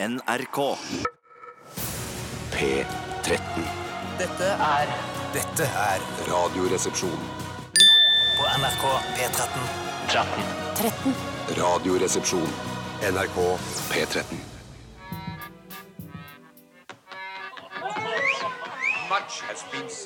NRK. P13. Dette er Dette er Radioresepsjon. på NRK P13. Radioresepsjon. NRK P13.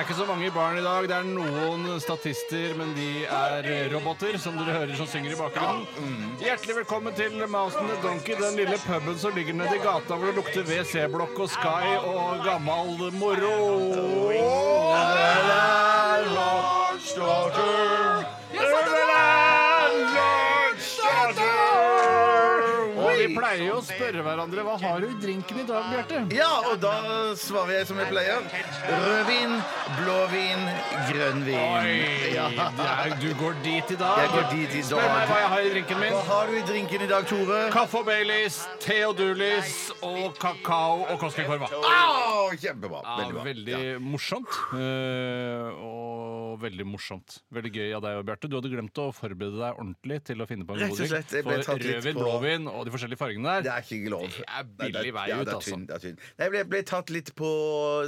Det er ikke så mange barn i dag. Det er noen statister, men de er roboter, som dere hører som synger i bakgrunnen. Hjertelig velkommen til Mouse and the Donkey, den lille puben som ligger nede i gata hvor det lukter WC-blokk og Sky og gammal moro. Og pleier jo å spørre hverandre hva har du i drinken i dag, Bjarte? Ja, og da svarer jeg som jeg pleier. Rødvin, blåvin, grønnvin. Oi, Ja. er- du går dit i dag. Jeg går dit i Spør meg dag. hva jeg har i drinken min. Hva har du i drinken i dag, Tore? Kaffe og Baileys, te og Dulis og kakao og Koskenkorva. Au, kjempebra. Ja, Veldig bra. veldig morsomt. eh, og veldig morsomt. Veldig gøy av deg Bjarte. Du hadde glemt å forberede deg ordentlig til å finne på en Rett god drink. slett, jeg ble For tatt litt rødvin, på- blåvin og de forskjellige fargene der. Det er ikke lov. Det er billig vei ut, altså. tynn, det er tynn. Nei, Jeg ble, ble tatt litt på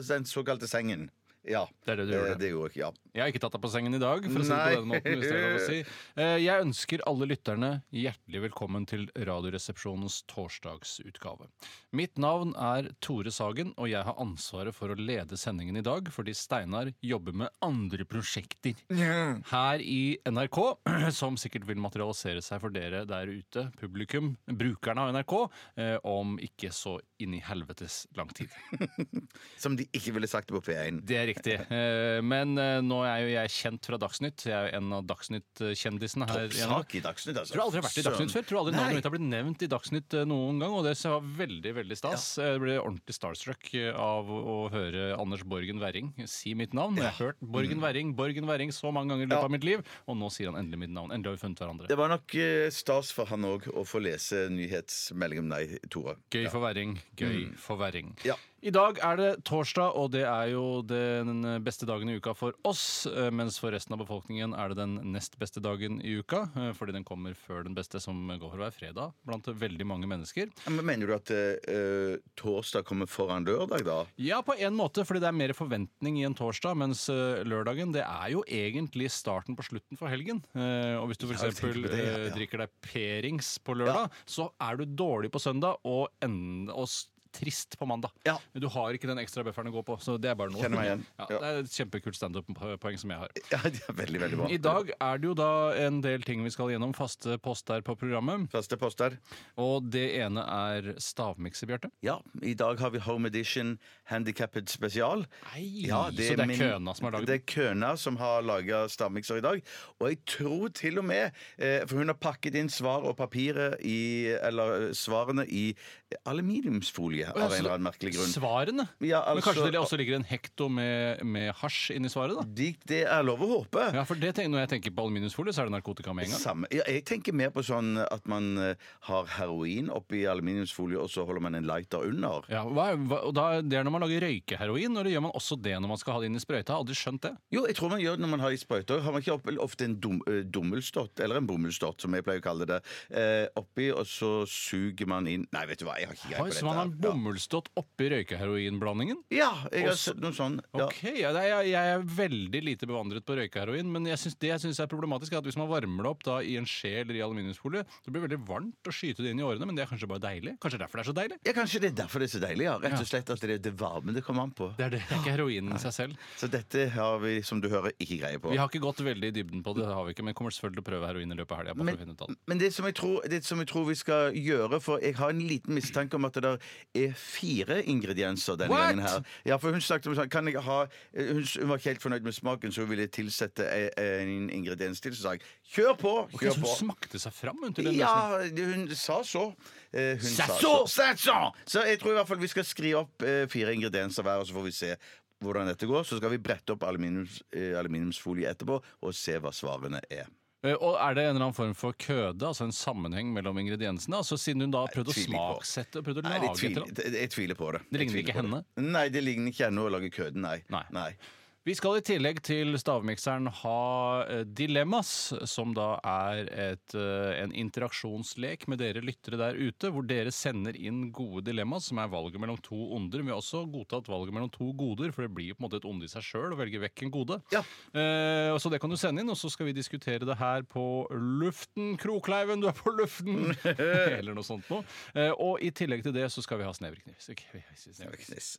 den såkalte sengen. Ja. Det er det du Eh, Det, Det gjorde jeg, ja. Jeg har ikke tatt deg på sengen i dag, for å si det på den måten. hvis det er lov å si. Eh, Jeg ønsker alle lytterne hjertelig velkommen til Radioresepsjonens torsdagsutgave. Mitt navn er Tore Sagen, og jeg har ansvaret for å lede sendingen i dag, fordi Steinar jobber med andre prosjekter her i NRK, som sikkert vil materialisere seg for dere der ute, publikum, brukerne av NRK, eh, om ikke så inn i helvetes lang tid. Som de ikke ville sagt på P1. Det er riktig. Eh, Men eh, nå er jo jeg kjent fra Dagsnytt. Jeg er jo en av Dagsnytt-kjendisene her. i i Dagsnytt, altså. Tror aldri jeg har vært i Dagsnytt før. Tror aldri navnet mitt har blitt nevnt i Dagsnytt eh, noen gang, og det var veldig veldig stas. Jeg ble ordentlig starstruck eh, av å høre Anders Borgen Werring si mitt navn. Jeg har hørt Borgen Mm. Werring, Borgen Werring så mange ganger i løpet av mitt liv, og nå sier han endelig mitt navn. Endelig har vi funnet hverandre. Det var nok eh, stas for han òg å få lese nyhetsmelding om deg, Tore. Gøy for Werring, gøy for Werring. Ja. I dag er det torsdag, og det er jo den beste dagen i uka for oss. eh, Mens for resten av befolkningen er det den nest beste dagen i uka. eh, Fordi den kommer før den beste, som går være fredag blant veldig mange mennesker. Men Mener du at uh, torsdag kommer foran lørdag, da? Ja, på en måte, fordi det er mer forventning i en torsdag, mens lørdagen det er jo egentlig starten på slutten for helgen. Og hvis du Ja, f.eks. det, ja, ja. drikker deg P-rings på lørdag, så er du dårlig på søndag og, enda og trist på mandag. Ja. Du har ikke den ekstra bufferen å gå på, så det er bare noe. Kjenner meg igjen. Ja, det er et kjempekult standup-poeng som jeg har. Ja, det er veldig, veldig bra. I dag er det jo da en del ting vi skal gjennom, faste poster på programmet. Faste poster. Og det ene er stavmikser, Bjarte. Ja, i dag har vi Home Edition Handicapped spesial. Nei, Ja, så det er Køna som har laget Det er Køna som har laga stavmikser i dag. Og jeg tror til og med eh, For hun har pakket inn svar og papiret i Eller eh, svarene i aluminiumsfolie av en eller annen merkelig grunn. Svarene? Ja, Men kanskje altså- det også ligger en hekto med, med hasj inni svaret? da? Det, det er lov å håpe. Ja, for det Når jeg tenker på aluminiumsfolie, så er det narkotika med en gang. Samme. Ja, jeg tenker mer på sånn at man eh, har heroin oppi aluminiumsfolie, og så holder man en lighter under. Ja, hva, hva, og da, Det er når man lager røykeheroin, eller gjør man også det når man skal ha det inn i sprøyta? Har aldri skjønt det. Jo, jeg tror man gjør det når man har i sprøyta. Har man ikke ofte en dum, eh, dummelstott, eller en bomullstott, som jeg pleier å kalle det, eh, oppi, og så suger man inn Nei, vet du hva, jeg har ikke greie på dette. så man har dette. bomullstott oppi røykeheroinblandingen? Ja, jeg har sett noe sånn. Ja. Ok, ja, det er, jeg, jeg er veldig lite bevandret på røykeheroin, men jeg synes, det jeg syns er problematisk, er at hvis man varmer det opp da i en skje eller i aluminiumsfolie, så blir det veldig varmt å skyte det inn i årene, men det er kanskje bare deilig? Kanskje derfor det er så deilig? Ja, Kanskje det er derfor det er så deilig, ja. Rett og slett at det er det varme det kommer an på. Det er det, det er ikke heroinen i seg selv. Så dette har vi, som du hører, ikke greie på. Vi har ikke gått veldig i dybden på det, det har vi ikke, men kommer selvfølgelig til å prøve heroin i løpet av helga. Men, det. men det, som jeg tror, det som jeg tror vi skal gjøre For jeg har en liten mistanke om at det der er fire ingredienser denne What? gangen her. Ja, for hun snakket om sånn Kan jeg ha Hun, var ikke helt fornøyd med smaken, så hun ville tilsette en, en ingrediens til. Så sa jeg kjør på! kjør okay, så hun på. smakte seg fram hun, til den? Ja, hun sa så. Eh, Hun Sa sa så! Så! Så jeg tror i hvert fall vi skal skrive opp eh, fire ingredienser hver, og så får vi se hvordan dette går. Så skal vi brette opp aluminiums, eh, aluminiumsfolie etterpå og se hva svarene er. Eh, Og er det en eller annen form for køde, altså en sammenheng mellom ingrediensene? Altså Siden hun da har prøvd å smaksette og prøvd å lage et eller annet? jeg tviler på det. Det ligner ikke henne? det. Nei, det ligner ikke henne å lage køden, nei. nei. Nei. Vi skal i tillegg til stavmikseren ha eh, Dilemmas, som da er et, eh, en interaksjonslek med dere lyttere der ute, hvor dere sender inn gode dilemmas, som er valget mellom to onder. Vi har også godtatt valget mellom to goder, for det blir jo på en måte et onde i seg sjøl å velge vekk en gode. Ja. Eh, så det kan du sende inn, og så skal vi diskutere det her på luften. Krokleiven, du er på luften! Eller noe sånt noe. Eh, og i tillegg til det så skal vi ha vi-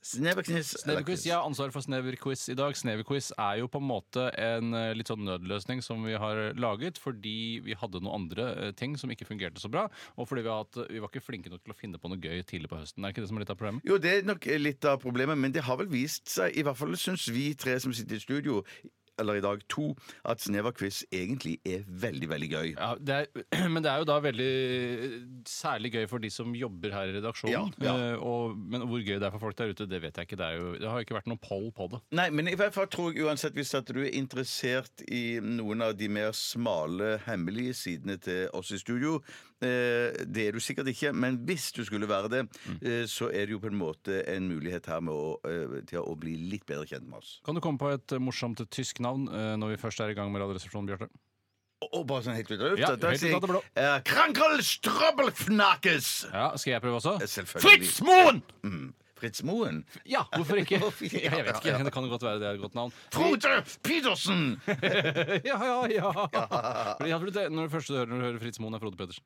Sneverknips. Sneverkniss. Jeg har ansvaret for sneverquiz i dag. Sneverquiz er jo på en måte en eh, litt sånn nødløsning som vi har laget fordi vi hadde noen andre eh, ting som ikke fungerte så bra, og fordi vi, har hatt, vi var ikke flinke nok til å finne på noe gøy tidlig på høsten. Er ikke det som er litt av problemet? Jo, det er nok litt av problemet, men det har vel vist seg, i hvert fall syns vi tre som sitter i studio, eller i dag to, at Sneverquiz egentlig er veldig, veldig gøy. Ja, det er, Men det er jo da veldig særlig gøy for de som jobber her i redaksjonen. Ja, ja. Eh, og, men hvor gøy det er for folk der ute, det vet jeg ikke. Det, jo, det har jo ikke vært noen poll på det. Nei, men i hvert fall tror jeg uansett hvis at du er interessert i noen av de mer smale, hemmelige sidene til oss i studio Det er du sikkert ikke, men hvis du skulle være det, eh, så er det jo på en måte en mulighet her med å, eh, til å bli litt bedre kjent med oss. Kan du komme på et eh, morsomt tysk navn eh, når vi først er i gang med Radioresepsjonen, Bjarte? Og, bare sånn helt ut av Ja, lufta. da sier jeg uh, Krankel Strabbelfnakes! Ja, Skal jeg prøve også? Selvfølgelig. Fritz Moen! Mm. Fritz Moen. Ja, hvorfor ikke? Ja, jeg vet ikke, Ja, ja. Det kan godt være det er et godt navn. Frode Pedersen! Ja, ja, ja. Det, når du hører når du hører Fritz Moen, er Frode Pettersen.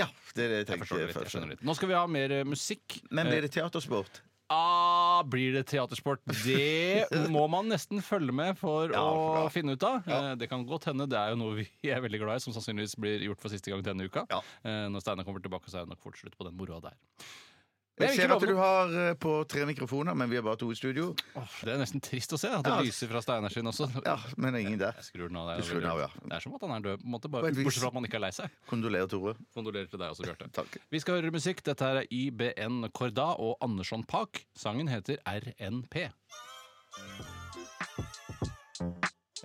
Ja, det er det jeg Jeg forstår det litt, jeg skjønner litt. Nå skal vi ha mer eh, musikk. Men blir det teatersport? Ah, blir det teatersport? Det må man nesten følge med for Ja, å bra. finne ut av. Eh, Det kan godt hende. Det er jo noe vi er veldig glad i, som sannsynligvis blir gjort for siste gang denne uka. Ja. Eh, Når Steinar kommer tilbake, så er det nok fort slutt på den moroa der. Men Jeg ser at du har eh, på tre mikrofoner, men vi har bare to i studio. Åh, Det er nesten trist å se at det Ja. lyser fra Steinar sin også. Ja, men ingen der. Jeg skrur den av. Det Du er, skrur den av, ja. det er som at han er død, på en måte, På bare, et vis. bortsett fra at man ikke er lei seg. Kondolerer, Tore. Kondolerer til deg også, Bjarte. Takk. Vi skal høre musikk. Dette her er IBN Korda og Andersson Park. Sangen heter RNP.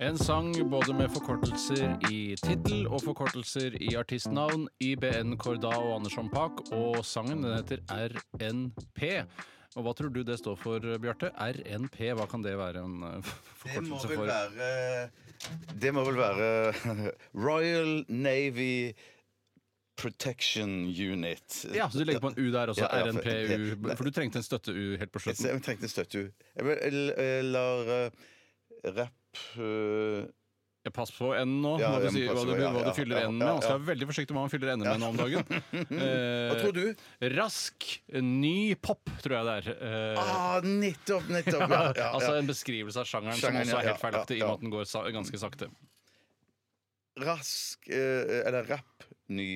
En sang både med forkortelser i tittel og forkortelser i artistnavn. IBN Korda og Andersson Pak, Og sangen den heter RNP. Og hva tror du det står for, Bjarte? RNP, hva kan det være en eh, forkortelse for? være Det må vel være Royal Navy Protection Unit. Ja, så du legger på en U der også. Ja, ja, for- RNPU. For du trengte en støtte-U helt på slutten. jeg trengte en støtte-U. jeg- lar eh, rapp eh, Ja, pass på N nå, Ja, hva du, jeg må sier, hva passe du, på, ja, hva du fyller ja, N med. ja, Man skal være veldig forsiktig med hva man fyller N med nå om dagen. Eh, Hva tror du? Rask, ny pop, tror jeg det er. Eh, Ah, nettopp, nettopp. Ja, ja, altså ja. en beskrivelse av sjangeren, Sjangeren, som også er ja, helt feilaktig, ja, i og ja. med at den går sa ganske sakte. Rask eh, Eller rapp ny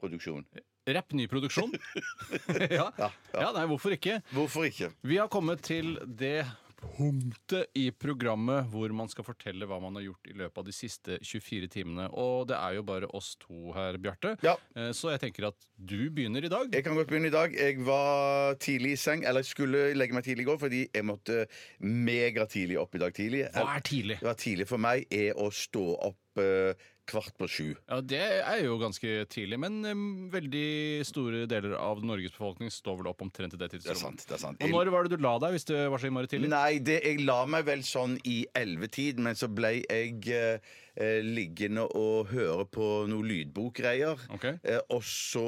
produksjon. Rapp, ny produksjon. ja. Ja, ja, nei, hvorfor ikke? Hvorfor ikke? Vi har kommet til det punktet i programmet hvor man skal fortelle hva man har gjort i løpet av de siste 24 timene. Og det er jo bare oss to her, Bjarte. Ja. Eh, Så jeg tenker at du begynner i dag. Jeg kan godt begynne i dag. Jeg var tidlig i seng, eller jeg skulle legge meg tidlig i går, fordi jeg måtte megatidlig opp i dag tidlig. Hva er tidlig? Det var tidlig for meg er å stå opp eh, kvart på sju. Ja, Det er jo ganske tidlig, men um, veldig store deler av Norges befolkning står vel opp omtrent i det Det er sant. det er sant. Og når var det du la deg, hvis det var så innmari tidlig? Nei, det, jeg la meg vel sånn i ellevetid, men så ble jeg eh, eh, liggende og høre på noe lydbokgreier. Okay. Eh, og så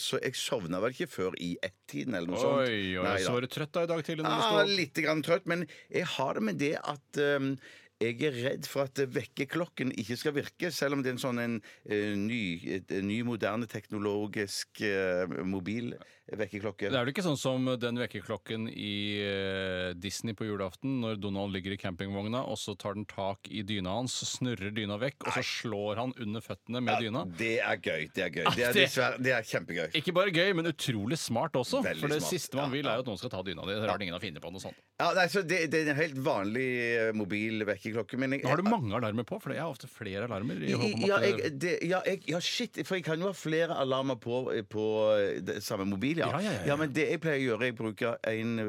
Så jeg sovna vel ikke før i ett-tiden, eller noe sånt. Oi, oi, så var du trøtt da i dag tidlig? sto litt grann trøtt, men jeg har det med det at um, jeg er redd for at vekkerklokken ikke skal virke, selv om det er en sånn en, eh, ny, en ny, moderne teknologisk uh, mobil vekkerklokke. Det er vel ikke sånn som den vekkerklokken i eh, Disney på julaften, når Donald ligger i campingvogna, og så tar den tak i dyna hans, snurrer dyna vekk, og så slår han under føttene med dyna. Det er gøy. Det er gøy. Det er, dessverre, det er kjempegøy. Ikke bare gøy, men utrolig smart også. Veldig for det smart. siste man Ja, vil, er jo at noen skal ta dyna di. Det er rart ingen har funnet på noe sånt. Ja, nei, så det, det er en helt vanlig eh, mobil vekkerklokke. Men jeg, Har du mange alarmer på? For jeg har ofte flere alarmer. I Ja, jeg, det, ja, jeg, ja, shit. For jeg kan jo ha flere alarmer på, på eh, det, samme mobil, ja. Ja, ja, ja, ja. Ja, men det jeg pleier å gjøre, jeg bruker en ø,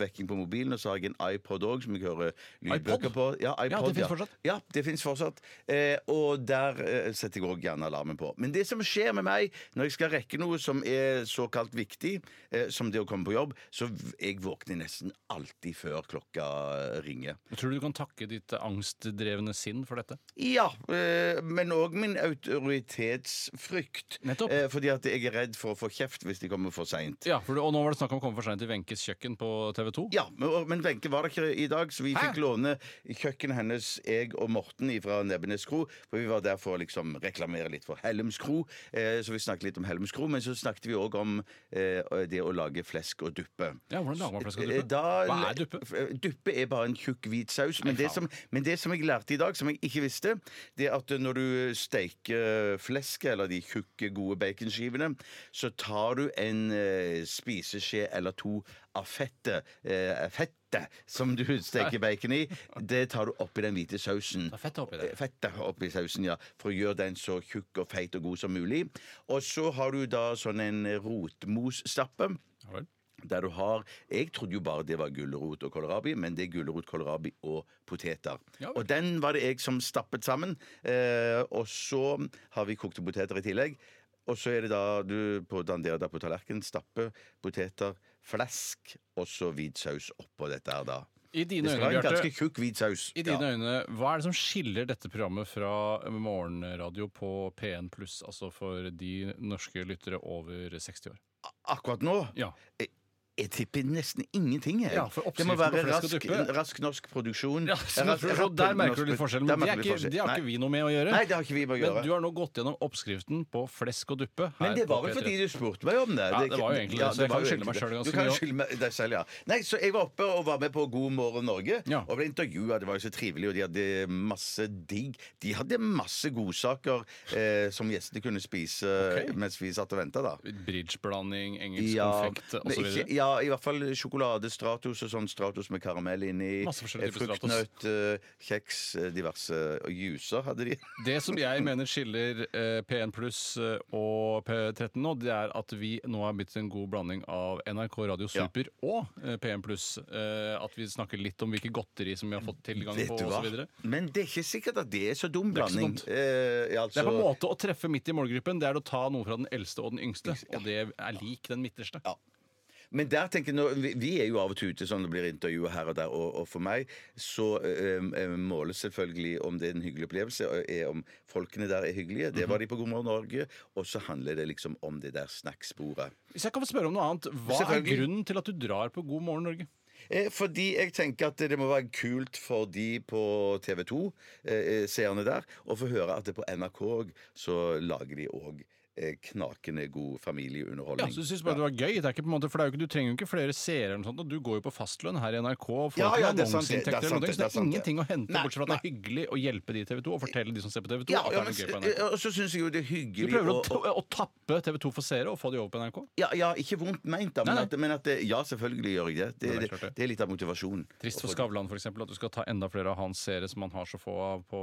vekking på mobilen, og så har jeg en iPod òg, som jeg hører lydbøker på. Ja, iPod, det finnes fortsatt? Ja, det fins fortsatt. Eh, og der eh, setter jeg òg gjerne alarmen på. Men det som skjer med meg når jeg skal rekke noe som er såkalt viktig, eh, som det å komme på jobb, så jeg våkner nesten alltid før klokka ringer. Tror du du kan takke ditt angstdrevne sinn for dette? Ja, eh, men òg min autoritetsfrykt. Nettopp. Eh, fordi at jeg er redd for å få kjeft hvis de kommer for seint. Ja, for, Og nå var det snakk om å komme for seint til Wenches kjøkken på TV 2. Ja, men- men Wenche var det ikke i dag, så vi Hæ? fikk låne kjøkkenet hennes, jeg og Morten fra Nebbenes kro. For vi var der for å liksom reklamere litt for Hellums kro. Eh, så vi snakket litt om Hellums kro, men så snakket vi òg om eh, det å lage flesk og duppe. Ja, hvordan lager man flesk og Eh, duppe? Da, Hva er duppe? F- Duppe er bare en tjukk hvit saus. Men det, som, men det som jeg lærte i dag, som jeg ikke visste, det er at når du steiker flesket, eller de tjukke, gode baconskivene, så tar du en eh, spiseskje eller to av fettet, eh, fettet som du steker bacon i. Det tar du oppi den hvite sausen. Fettet oppi. Eh, Fettet oppi sausen, ja. For å gjøre den så tjukk og feit og god som mulig. Og så har du da sånn en rotmosstappe. Ja. Der du har Jeg trodde jo bare det var gulrot og kålrabi, men det er gulrot, kålrabi og poteter. Ja og den var det jeg som stappet sammen. Eh, og så har vi kokte poteter i tillegg. Og så er det da du på danderer deg på tallerkenen stapper poteter, flesk og så hvit saus oppå dette her da. I dine øyne, Bjarte, hvit. I dine Ja. øyne, Hva er det som skiller dette programmet fra morgenradio på P1 pluss, altså for de norske lyttere over 60 år? Akkurat nå Ja. Jeg, tipper nesten ingenting. Jeg. Ja, for det må være rask, rask norsk produksjon. Ja, så Rask- så Der merker du litt forskjell. Men det, er ikke, det har Nei. ikke vi noe med å gjøre. Nei, det har ikke vi med å gjøre. Men du har nå gått gjennom oppskriften på flesk og duppe. Men det var vel fordi du spurte meg om det. Ja, det var jo egentlig det, så jeg kan skylde meg sjøl ganske mye. Du kan skylde meg deg selv, ja. Nei, så jeg var oppe og var med på God morgen Norge Ja. og ble intervjua. Det var jo så trivelig, og de hadde masse digg De hadde masse godsaker eh, som gjestene kunne spise okay. mens vi satt og venta, da. Bridgeblanding, engelsk konfekt osv. ja, i hvert fall sjokolade, Stratos og sånn Stratos med karamell inni. Masse forskjellige eh, typer Stratos. Fruktnøtt, eh, kjeks, eh, diverse og juicer hadde de. Det som jeg mener skiller eh, P1 pluss og P13 nå, det er at vi nå har blitt en god blanding av NRK Radio Ja. Super og eh, P1 pluss. Eh, at vi snakker litt om hvilke godteri som vi har fått tilgang på osv. Men det er ikke sikkert at det er så dum Det er ikke så blanding. dumt. Eh, altså, Det er på en måte å treffe midt i målgruppen. Det er å ta noe fra den eldste og den yngste. Og det er lik den midterste. Ja. Men der tenker jeg, nå- vi, vi er jo av og til ute sånn det blir intervjuer her og der, og, og for meg så eh, eh, måles selvfølgelig om det er en hyggelig opplevelse, og er om folkene der er hyggelige. Det Mhm. var de på God morgen Norge. Og så handler det liksom om det der snakksporet. Hvis jeg kan få spørre om noe annet, hva er grunnen til at du drar på God morgen Norge? Eh, fordi jeg tenker at det må være kult for de på TV 2, eh, seerne der, å få høre at det på NRK så lager de òg eh, knakende god familieunderholdning. Ja, så du synes bare det var gøy? Det er ikke på en måte, for det er jo ikke, Du trenger jo ikke flere seere, sånt, og du går jo på fastlønn her i NRK. og får Ja, ja, det er sant, det- det er sant, det så det er er det. ingenting å hente, bortsett fra at det er hyggelig å hjelpe de i TV 2 og fortelle de som ser på TV 2 Ja, ja, er men, og så syns jeg jo det er Du prøver å, å- å- tappe TV 2 for seere og få de over på NRK? Ja, ja, ikke vondt meint, da, men, Nei, nei. At, men at ja, selvfølgelig gjør jeg det. Det, nei, det er det, det. det er litt av motivasjonen. Trist for Skavlan eksempel, at du skal ta enda flere av hans seere som han har så få av på,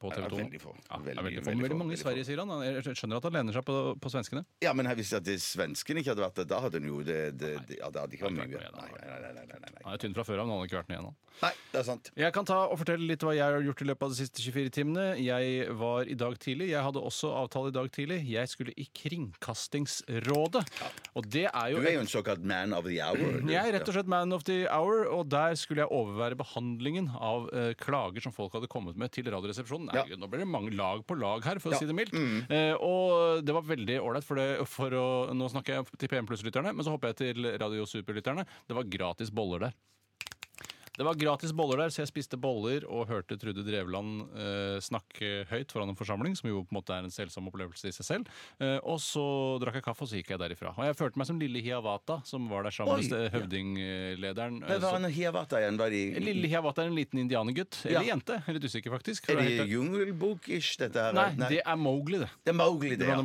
på TV 2. veldig få. Ja, er Veldig, veldig, få. veldig veldig få, mange i Sverige, sier han. Jeg skjønner at han lener seg på, på svenskene. Ja, men hvis at det svenskene ikke hadde vært det, da hadde hun jo det, det, det Ja, det hadde ikke vært mye. nei, Nei, nei, nei, nei. nei. Han er tynn fra før av, men han har ikke vært noe igjen. han. nei det er sant. Jeg kan ta og fortelle litt hva jeg har gjort i løpet av de siste 24 timene. Jeg var i dag tidlig. Jeg hadde også avtale i dag tidlig. Jeg skulle i Kringkastingsrådet. Og det er jo Du er jo en såkalt man of the hour. du. jeg er rett og slett man of the hour, og der skulle jeg overvære behandlingen av eh, klager som folk hadde kommet med til Radioresepsjonen. Nei, Ja. Nå blir det mange lag på lag her, for å Mm. si det mildt. Eh, og det var veldig ålreit, for, for å Nå snakker jeg til PM Pluss-lytterne, men så hopper jeg til Radio Super-lytterne. Det var gratis boller der. Det var gratis boller der, så jeg spiste boller og hørte Trude Drevland eh, snakke høyt foran en forsamling, som jo på en måte er en selsom opplevelse i seg selv. Eh, og så drakk jeg kaffe, og så gikk jeg derifra. Og jeg følte meg som lille Hiawata, som var der sammen med høvdinglederen. Men hva er en hiawatha igjen? Var de, Lille Hiawata er en liten indianergutt. Eller Ja. jente. Litt usikker, faktisk. er det jungelbok-ish, dette her? Nei, det er Mowgli, det. det er Mowgli, det. Det ja. var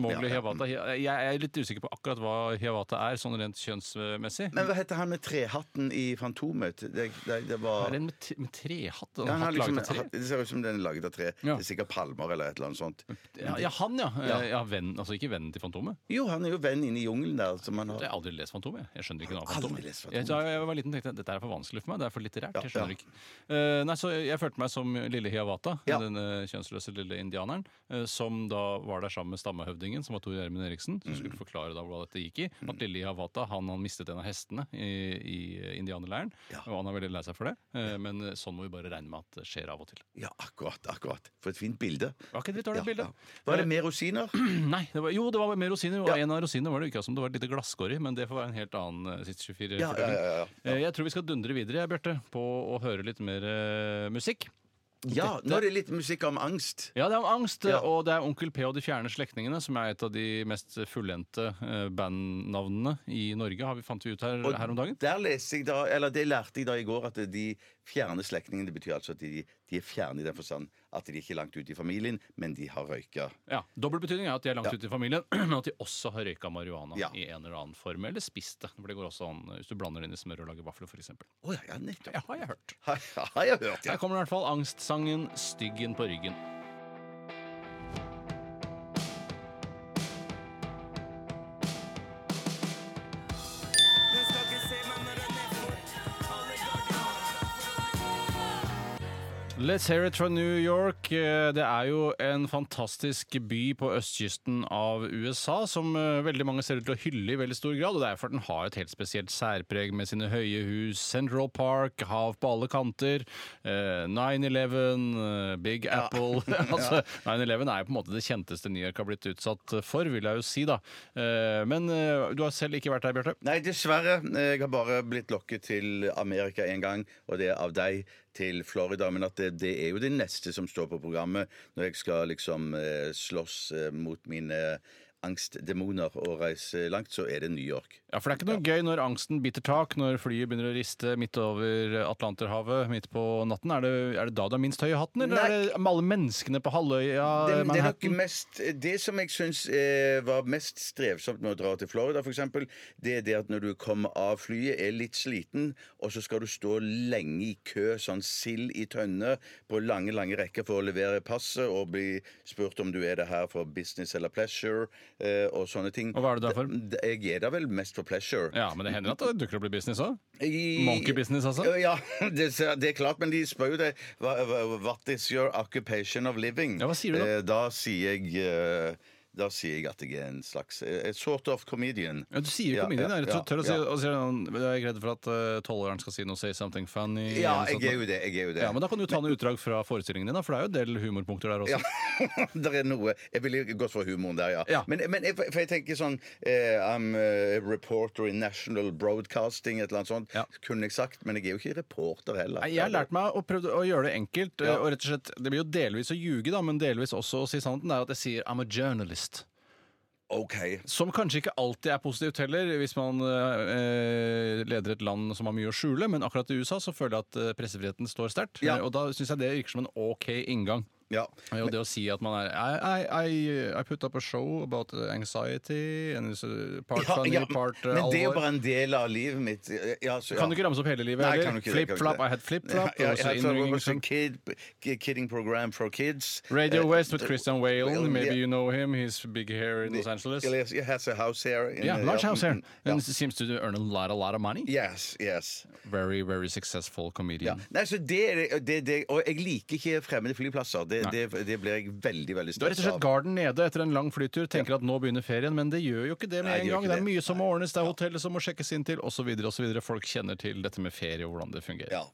Mowgli Ja, ja. Jeg er litt usikker på akkurat hva Hiawata er, sånn rent kjønnsmessig. Men hva heter han med trehatten i Fantomet? Det, det, det det var Er det en med, t- med trehatt? En ja, han har hatt liksom, laget av tre? Det ser ut som den er laget av tre. Ja. Det er sikkert palmer eller et eller annet sånt. Ja, ja, han, ja. Ja. Eh, ja venn, altså ikke vennen til Fantomet. Jo, han er jo venn inne i jungelen der. Som han har. Jeg har aldri lest Fantomet. jeg. Skjønner ikke noe av Aldri Fantomet. lest Jeg, da jeg var liten tenkte jeg dette er for vanskelig for meg. Det er for litterært. Ja, Jeg skjønner ja. ikke. Eh, nei, så Jeg følte meg som lille Hiawatha, Ja. denne kjønnsløse lille indianeren, eh, som da var der sammen med stammehøvdingen, som var Tor Gjermund Eriksen, som Mm. skulle forklare da hva dette gikk i. At lille Hiawatha han, han mistet en av hestene i, i indianerleiren, og han er veldig lei seg for det. Eh, men sånn må vi bare regne med at det skjer av og til. Ja, akkurat. akkurat. For et fint bilde. Var ikke det et dårlig Ja, bilde? ja. Var det mer rosiner? Nei, det var, jo, det var mer rosiner. Og Ja. En av rosinene var det ikke som det var et lite glasskår i, men det får være en helt annen eh, siste 24 Ja, ja, ja, ja. Eh, Jeg tror vi skal dundre videre, Bjarte, på å høre litt mer eh, musikk. Ja, nå er det litt musikk om angst. Ja, det er om angst, Ja. og det er Onkel P og De fjerne slektningene, som er et av de mest fullendte eh, bandnavnene i Norge, har vi fant vi ut her, Og her om dagen. Der leste jeg da, eller Det lærte jeg da i går, at de fjerne slektningene det betyr altså at de, de er fjerne i den forstand at de ikke er langt ute i familien, men de har røyka. Ja, Dobbel betydning er at de er langt Ja. ute i familien, men at de også har røyka marihuana Ja. i en eller annen form, eller spist det. For det går også an hvis du blander det inn i smør og lager vafler, f.eks. Oh, ja, ja, nettopp. Ja, har jeg hørt. Har, har jeg hørt, ja. Her kommer i hvert fall angstsangen 'Styggen på ryggen'. Let's hear it from New York. Eh, Det er jo en fantastisk by på østkysten av USA som eh, veldig mange ser ut til å hylle i veldig stor grad. og Det er for den har et helt spesielt særpreg med sine høye hus, Central Park, hav på alle kanter, eh, 9-11, eh, Big Apple altså, 9-11 er jo på en måte det kjenteste New York har blitt utsatt for, vil jeg jo si. da. Men du har selv ikke vært der, Bjarte? Nei, dessverre. Jeg har bare blitt lokket til Amerika én gang, og det er av deg til Florida. Men at det, det er jo det neste som står på programmet når jeg skal liksom eh, slåss eh, mot mine angstdemoner og reise langt, så er det New York. Ja, for det er ikke noe gøy når angsten biter tak, når flyet begynner å riste midt over Atlanterhavet midt på natten. Er det, er det da du har minst høy i hatten, eller Nei. er det med alle menneskene på halvøya Det, det er nok mest, det som jeg syns eh, var mest strevsomt med å dra til Florida, f.eks., det er det at når du kommer av flyet, er litt sliten, og så skal du stå lenge i kø, sånn sild i tønne, på lange, lange rekker for å levere passet og bli spurt om du er det her for business eller pleasure, eh, og sånne ting. Og hva er du der for? D- Jeg er der vel mest for pleasure. Ja, men det hender at det dukker opp i business òg. I- Monkey business, altså? Ja, det, det er klart, men de spør jo det. Hva- hva- What is your occupation of living? Ja, hva sier du da? Eh, Da sier jeg eh, da sier jeg at jeg er en slags eh, sort of comedian. Ja, du sier jo comedian. ja, er ja, tør å si, ja. og jeg er ikke redd for at eh, tolvåringen skal si noe 'say something funny'. Ja, eller jeg er jo det. Jeg er jo det. Ja, men Da kan du ta noen utdrag fra forestillingen din, da, for det er jo en del humorpunkter der også. Ja, det er noe Jeg ville gått for humoren der, ja. Ja. Men, men jeg, for jeg tenker sånn eh, I'm a reporter in National Broadcasting, et eller annet sånt. Ja. Kunne jeg sagt, men jeg er jo ikke reporter heller. Nei, Jeg har lært meg å prøve å gjøre det enkelt. eh, Ja. og rett og slett, Det blir jo delvis å ljuge, da, men delvis også å si sannheten. Det er at jeg sier 'I'm a journalist'. OK. Som kanskje ikke alltid er positivt heller, hvis man eh, leder et land som har mye å skjule. Men akkurat i USA så føler jeg at eh, pressefriheten står sterkt. Ja. Og da syns jeg det virker som en OK inngang. Ja. Og det å si at man er I, I, I, put up a show about anxiety and part Ja, funny, ja, part uh, men det er jo bare en del av livet mitt. Ja, så. Kan du ikke ramse opp hele livet Nei, Flip-flop, I had flip-flop. Kid, kid, kidding program for kids. Radio uh, West with Christian Whalen. Well, Maybe yeah. you know him. He's big hair in Los Angeles. He has a house here. Yeah, large house here. mm, mm, And seems to earn a lot, a lot of money. Yes, yes. Very, very successful Ja. comedian. Nei, så det, det, det, og jeg liker ikke fremmede flyplasser. Det, Nei. det, det blir jeg veldig veldig Du er rett og slett garden nede etter en lang flytur, tenker at nå begynner ferien, men det gjør jo ikke det med Nei, det en gjør gang. ikke Det er det. mye som må ordnes, det er hotellet som må sjekkes inn til, osv. osv. Folk kjenner til dette med ferie og hvordan det fungerer. Ja.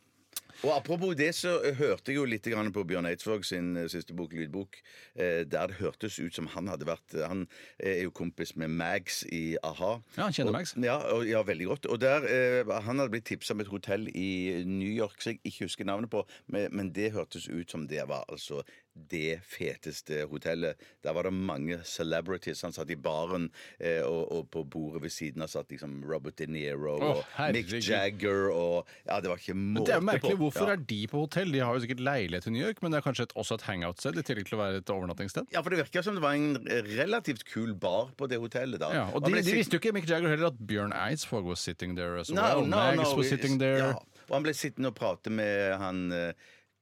Og Apropos det, så hørte jeg jo litt på Bjørn Eidsvåg sin eh, siste bok, lydbok, eh, der det hørtes ut som han hadde vært Han er jo kompis med Mags i a-ha. Ja, han kjenner Og- Mags. Ja, og, ja, veldig godt. Og der, eh, Han hadde blitt tipsa om et hotell i New York som jeg ikke husker navnet på, men, det hørtes ut som det var altså det feteste hotellet. Der var det mange celebrities. Han satt i baren, eh, og, og på bordet ved siden av satt liksom Robert De Niro oh, og Mick. Jagger og Ja, det var ikke måte det er merkelig. på. Hvorfor er de på hotell? De har jo sikkert leilighet i New York, men det er kanskje et, også et hangout-sted, i tillegg til å være et overnattingssted? Ja, for det virker som det var en relativt kul bar på det hotellet da. Ja, og de, de visste jo ikke Mick Jagger heller at Bjørn Eidsvåg was sitting there as No, well. no, Mags no, was sitting there. ja. Og han ble sittende og prate med han eh,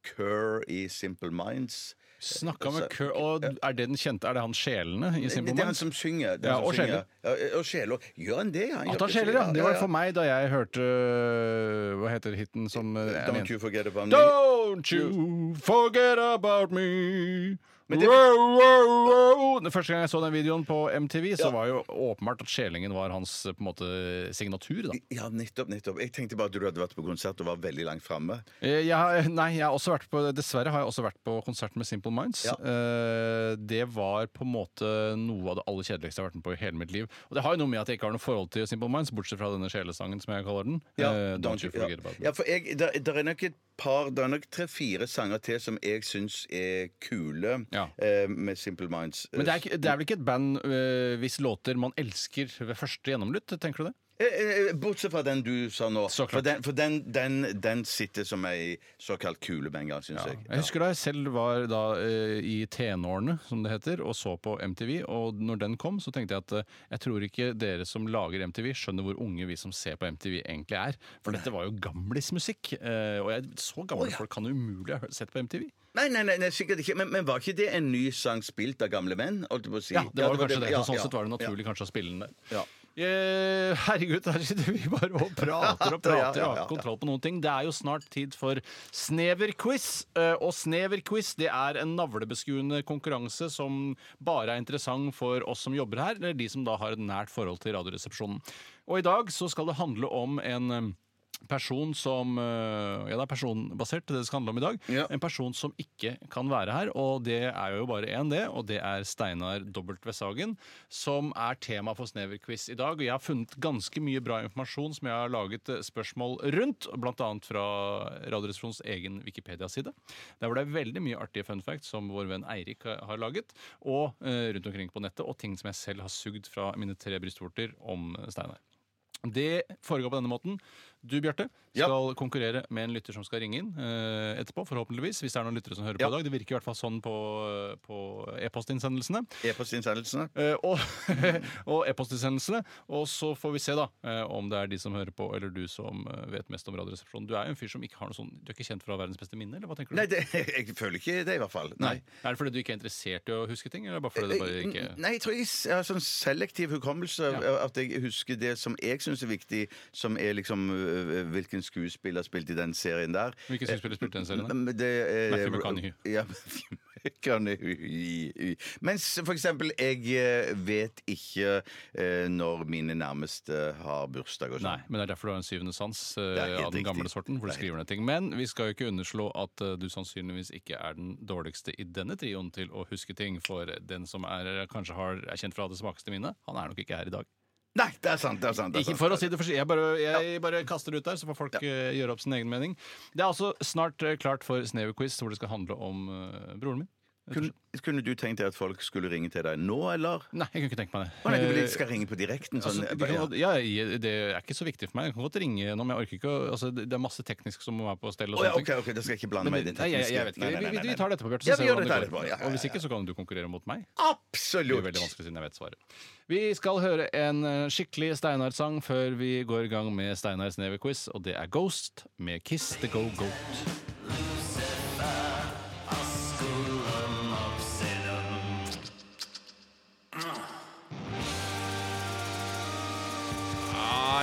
Kerr i Simple Minds. Snakka med Kurt Og er det den kjente? Er det han sjelene i Simple Det er han Minds? som synger. det er Ja, han som og synger. Ja, og sjeler. Gjør han det? Han At han sjeler, ja. Det var for meg da jeg hørte øh, Hva heter hiten som øh, Don't you forget about me. Don't you forget about me. Det- Wow, wow, wow. Den første gang jeg så den videoen på MTV, så var jo åpenbart at skjelingen var hans på en måte signatur. da. Ja, nettopp. nettopp. Jeg tenkte bare at du hadde vært på konsert og var veldig langt framme. Eh, Jeg har, nei, jeg har også vært på, dessverre har jeg også vært på konsert med Simple Minds. Ja. Eh, det var på en måte noe av det aller kjedeligste jeg har vært med på i hele mitt liv. Og det har jo noe med at jeg ikke har noe forhold til Simple Minds, bortsett fra denne sjelesangen, som jeg kaller den. Eh, Don't You Forget ja. About Me. Ja, for jeg, der, der er nok et par Det er nok tre-fire sanger til som jeg syns er kule Ja. Eh, med Simple Minds. Men det er, ikke, det er vel ikke et band øh, hvis låter man elsker ved første gjennomlytt? tenker du det? Eh, eh, Bortsett fra den du sa nå. Så klart. For, den, for den, den, den sitter som ei såkalt kulebenga syns jeg. Jeg husker da jeg selv var da i tenårene, som det heter, og så på MTV. Og når den kom, så tenkte jeg at jeg tror ikke dere som lager MTV, skjønner hvor unge vi som ser på MTV egentlig er. For dette var jo gamlismusikk. øh, og jeg, så gamle folk kan umulig ha hørt- sett på MTV. Nei, nei, nei, nei, sikkert ikke. Men, men var ikke det en ny sang spilt av gamle menn? Holdt jeg på å si? Ja, det var jo kanskje det. Ja, så sånn ja, sett var det ja. naturlig kanskje å spille den der. Ja. Eh, herregud, her sitter vi bare og prater og prater og har ikke kontroll på noen ting. Det er jo snart tid for Sneverquiz. Eh, og Sneverquiz det er en navlebeskuende konkurranse som bare er interessant for oss som jobber her, eller de som da har et nært forhold til Radioresepsjonen. Og i dag så skal det handle om en eh, person som eh, Ja, det er personbasert, det det skal handle om i dag. Ja. En person som ikke kan være her, og det er jo bare én, det. Og det er Steinar. Sagen, som er tema for Sneverquiz i dag. Og jeg har funnet ganske mye bra informasjon som jeg har laget eh, spørsmål rundt, bl.a. fra Radioresepsjonens egen Wikipedia-side. Der hvor det er veldig mye artige fun facts som vår venn Eirik har laget, og eh, rundt omkring på nettet, og ting som jeg selv har sugd fra mine tre brystvorter om Steinar. Det foregår på denne måten. Du, Bjarte, Ja. skal konkurrere med en lytter som skal ringe inn eh, etterpå, forhåpentligvis. Hvis det er noen lyttere som hører på i dag. Det virker i hvert fall sånn på, på e-postinnsendelsene. E-postinnsendelsene. Eh, og og e-postinnsendelsene. Og så får vi se da eh, om det er de som hører på, eller du som eh, vet mest om Radioresepsjonen. Du er jo en fyr som ikke har noe sånn Du er ikke kjent for å ha verdens beste minne, eller hva tenker du? Nei, det, jeg føler ikke det, i hvert fall. Nei. Er det fordi du ikke er interessert i å huske ting, eller bare fordi det bare ikke Nei, jeg tror jeg s- har sånn selektiv hukommelse. At jeg husker det som jeg syns er viktig, som er liksom hvilken skuespiller spilte i den serien der. Hvilken skuespiller spilte i den serien, da? Men Det er, Matthew McConaughey. Ja, McConaughey. Mens for eksempel, jeg eh, vet ikke eh, når mine nærmeste har bursdag og Nei, sånn. men det er derfor du har en syvende sans eh, av den gamle sorten. hvor du er skriver ned ting. Men vi skal jo ikke underslå at eh, du sannsynligvis ikke er den dårligste i denne trioen til å huske ting. For den som er, kanskje har, er kjent fra det svakeste minnet, han er nok ikke her i dag. Nei, det er sant! det er sant, det er Ikke sant. for å si det for Jeg bare, jeg bare kaster det ut der, så får folk eh, gjøre opp sin egen mening. Det er altså snart eh, klart for Sneverquiz, hvor det skal handle om eh, broren min. Kunne, kunne du tenkt deg at folk skulle ringe til deg nå, eller? Nei, jeg kunne ikke tenkt meg det. Å nei, du Eh, skal ringe på direkten? Sånn, Altså, kan, ja. ja, det er ikke så viktig for meg. Jeg kan godt ringe nå, men jeg orker ikke altså, Det det er masse teknisk som må være på stell. og oh, ja, ok, ok, da skal jeg ikke blande meg i det, tekniske. nei, jeg, jeg vet ikke. Nei, nei, Vi, nei, vi, vi tar dette på, Bjarte. Ja, vi gjør dette det etterpå, ja, ja, Og hvis ikke, så kan du konkurrere mot meg. Det Absolutt! blir veldig vanskelig siden jeg vet svaret. Vi skal høre en eh, skikkelig Steinar-sang før vi går i gang med Steinars Never-quiz, og det er Ghost med Kiss the Go Goat.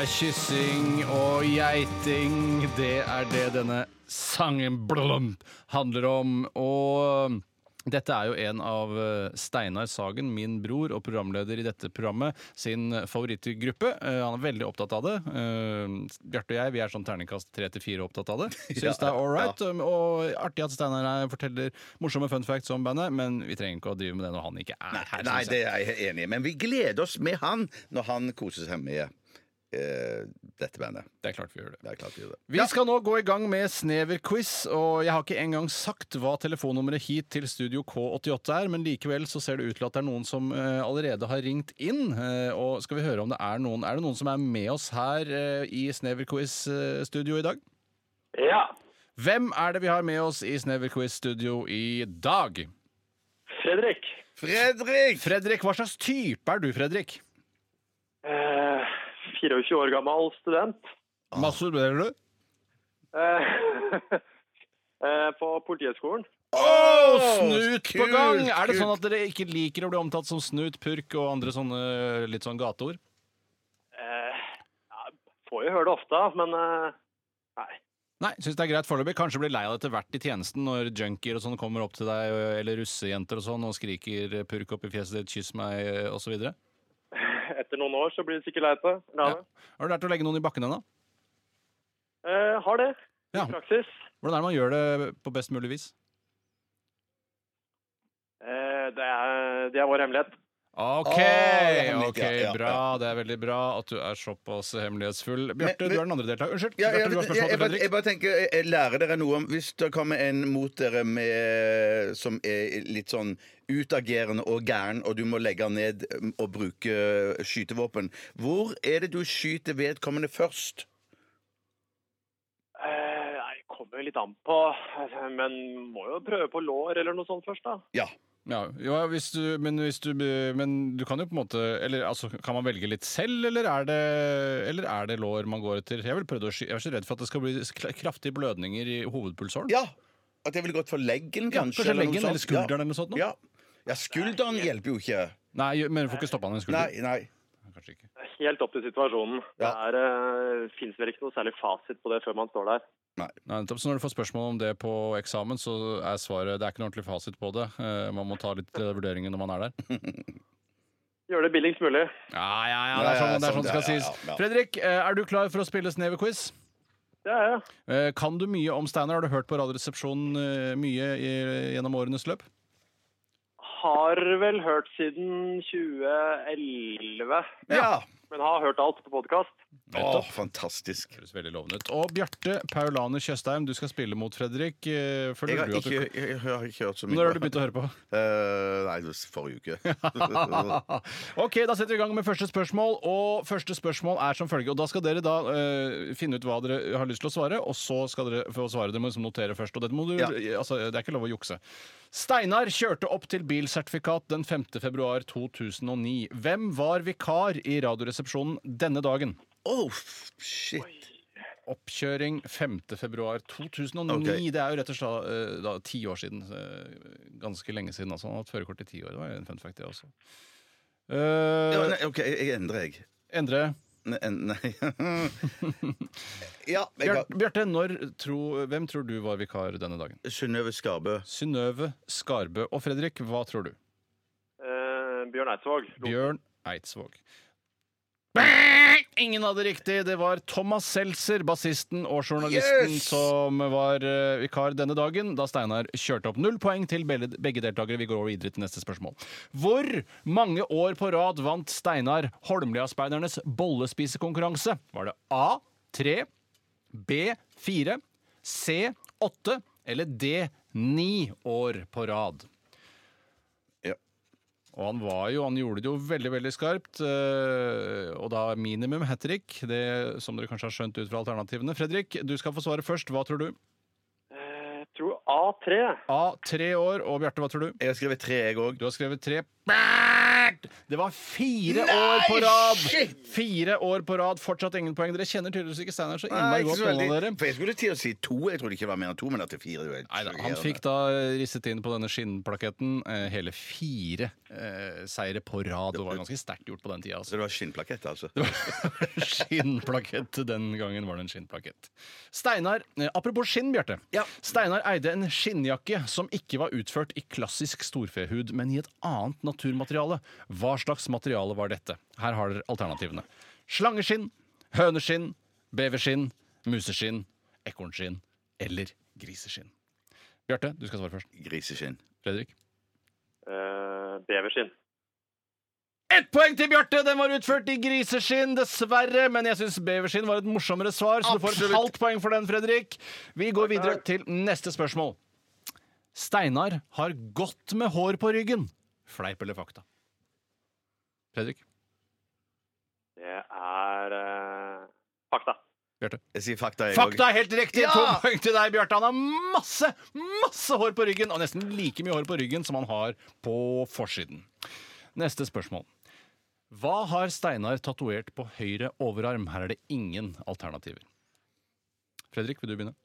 Kyssing og geiting, det er det denne sangen blum, handler om. Og dette er jo en av eh, Steinar Sagen, min bror og programleder i dette programmet, sin favorittgruppe. Eh, Han er veldig opptatt av det. Eh, Bjarte og jeg vi er sånn terningkast tre til fire opptatt av det. Syns det er all right. Ja. Og artig at Steinar forteller morsomme fun facts om bandet, men vi trenger ikke å drive med det når han ikke er her. Nei, nei det er jeg enig i. Men vi gleder oss med han når han koser seg med dette bandet. det er klart vi gjør det. Det er klart vi gjør det. Vi skal nå gå i gang med Snever-quiz, og jeg har ikke engang sagt hva telefonnummeret hit til Studio K88 er, men likevel så ser det ut til at det er noen som eh, allerede har ringt inn. eh, og skal vi høre om det er noen Er det noen som er med oss her eh, i Snever-quiz-studio i dag? Ja. Hvem er det vi har med oss i Snever-quiz-studio i dag? Fredrik. Fredrik! Fredrik, hva slags type er du, Fredrik? Eh, 24 år gammel student. Masturberer du? Eh, eh, på Politihøgskolen. Oh, snut på gang! Er det sånn at dere ikke liker å bli omtalt som snut, purk og andre sånne litt sånn gateord? Eh, ja, får jo høre det ofte, men eh, nei. Nei, syns det er greit foreløpig. Kanskje blir lei av det etter hvert i tjenesten, når junkier og sånn kommer opp til deg, eller russejenter og sånn, og skriker 'purk opp i fjeset ditt', 'kyss meg', osv. Etter noen år så blir det sikkert lei til. Ja. Har du lært å legge noen i bakken ennå? Eh, har det. I Ja. praksis. Hvordan er det man gjør det på best mulig vis? Eh, det, er, det er vår hemmelighet. OK, Å, hemmelig, ok, ja, ja, bra. Det er veldig bra at du er såpass hemmelighetsfull. Bjarte, Men- du er den andre deltakeren. Unnskyld. Ja, Bjarte, jeg, du har jeg, spørsmål jeg, til bare, jeg Fredrik. bare tenker, jeg- jeg lærer dere noe om Hvis det kommer en mot dere med, som er litt sånn utagerende og gæren, og du må legge han ned um, og bruke skytevåpen, hvor er det du skyter vedkommende først? Eh, nei, kommer jo litt an på. eh, Men må jo prøve på lår eller noe sånt først, da. Ja. Ja, jo, hvis du, men, hvis du, men du kan jo på en måte Eller altså, Kan man velge litt selv, eller er det, eller er det lår man går etter? Jeg, vil prøve å sky jeg er så redd for at det skal bli kraftige blødninger i hovedpulsåren. ja. At jeg ville gått for leggen, Ja, kanskje? kanskje leggen eller skulderen eller noe sånt. nå? Ja. ja, skulderen hjelper jo ikke. Nei, men du får ikke stoppa den i skulderen. Nei, nei. Kanskje ikke. Helt opp til situasjonen. Ja. Det uh, fins vel ikke noe særlig fasit på det før man står der. Nei, Nei, Så når du får spørsmål om det på eksamen, så er svaret det er ikke noe ordentlig fasit på det. Uh, man må ta litt eh, vurderinger når man er der. Gjør det billigst mulig. Ja, ja, ja, det er sånn det, er sånn det skal sånn, sies. ja, ja. Fredrik, eh, er du klar for å spille Snevequiz? Ja, ja. Eh, Kan du mye om Steinar? Har du hørt på Radioresepsjonen eh, mye i, gjennom årenes løp? Har vel hørt siden 2011. Ja. Men har hørt alt på podkast. Å, fantastisk. Høres veldig lovende ut. Og Bjarte Paulane Tjøstheim, du skal spille mot Fredrik. Eh, Føler Jeg har, du at du ikke, jeg har ikke hørt så mye. Når har du begynt å høre på? Eh, nei, det var forrige uke. ok, da setter vi i gang med første spørsmål. Og første spørsmål er som følger. Og da skal dere da eh, finne ut hva dere har lyst til å svare, og så skal dere få svare. Dere må liksom notere først. Og dette må du, Ja. altså, det er ikke lov å jukse. Steinar kjørte opp til bilsertifikat den 5. februar 2009. Hvem var vikar i Radioresepsjonen denne dagen? Oh, shit. Oppkjøring 5. februar 2009. Det er jo rett og slett eh, da, ti år siden. eh, Ganske lenge siden. Altså. Han har hatt førerkort i ti år. Det var en fun fact, det også. Uh, Ja, nei, OK, jeg endrer, jeg. Endre. Nei, nei. ja, jeg Bjarte, når tro, hvem tror du var vikar denne dagen? Synnøve Skarbø. Synnøve Skarbø. Og Fredrik, hva tror du? Eh, Bjørn Eidsvåg. Bjørn Eidsvåg. Ingen hadde riktig. Det var Thomas Seltzer, bassisten og journalisten, Yes! som var eh, vikar denne dagen, da Steinar kjørte opp. Null poeng til begge begge deltakere. Vi går over videre til neste spørsmål. Hvor mange år på rad vant Steinar Holmlia-speidernes bollespisekonkurranse? Var det A. 3, B. 4, C. 8 eller D. 9 år på rad? Og han var jo, han gjorde det jo veldig veldig skarpt. øh, og da minimum hat trick, det som dere kanskje har skjønt ut fra alternativene. Fredrik, du skal få svare først. Hva tror du? Eh, tror A3. A tre år. Og Bjarte, hva tror du? Jeg har skrevet tre, jeg òg. Du har skrevet tre. Det var fire år på rad! Fire år på rad, fortsatt ingen poeng. Dere kjenner tydeligvis ikke Steinar så Nei, innmari godt. så noen av dere. For jeg skulle til å si to. Jeg trodde ikke det var mer enn to, men at det er fire det er Neida, han fikk da risset inn på denne skinnplaketten eh, hele fire eh, seire på rad. Det var ganske sterkt gjort på den tida. Altså. det var skinnplakett, altså? skinnplakett. Den gangen var det en skinnplakett. Steinar, eh, apropos skinn, Bjarte. Ja. Steinar eide en skinnjakke som ikke var utført i klassisk storfehud, men i et annet naturmateriale. Hva slags materiale var dette? Her har dere alternativene. Slangeskinn, høneskinn, beverskinn, museskinn, ekornskinn eller griseskinn. Bjarte, du skal svare først. Griseskinn. Fredrik? Uh, Beverskinn. Ett poeng til Bjarte! Den var utført i griseskinn, dessverre. Men jeg syns beverskinn var et morsommere svar, så du får et halvt poeng for den, Fredrik. Vi går videre til neste spørsmål. Steinar har godt med hår på ryggen. Fleip eller fakta? Fredrik? Det er eh, fakta. Bjarte? Jeg sier fakta, jeg Fakta er helt riktig! Ja! To poeng til deg, Bjarte. Han har masse, masse hår på ryggen, og nesten like mye hår på ryggen som han har på forsiden. Neste spørsmål. Hva har Steinar tatovert på høyre overarm? Her er det ingen alternativer. Fredrik, vil du begynne?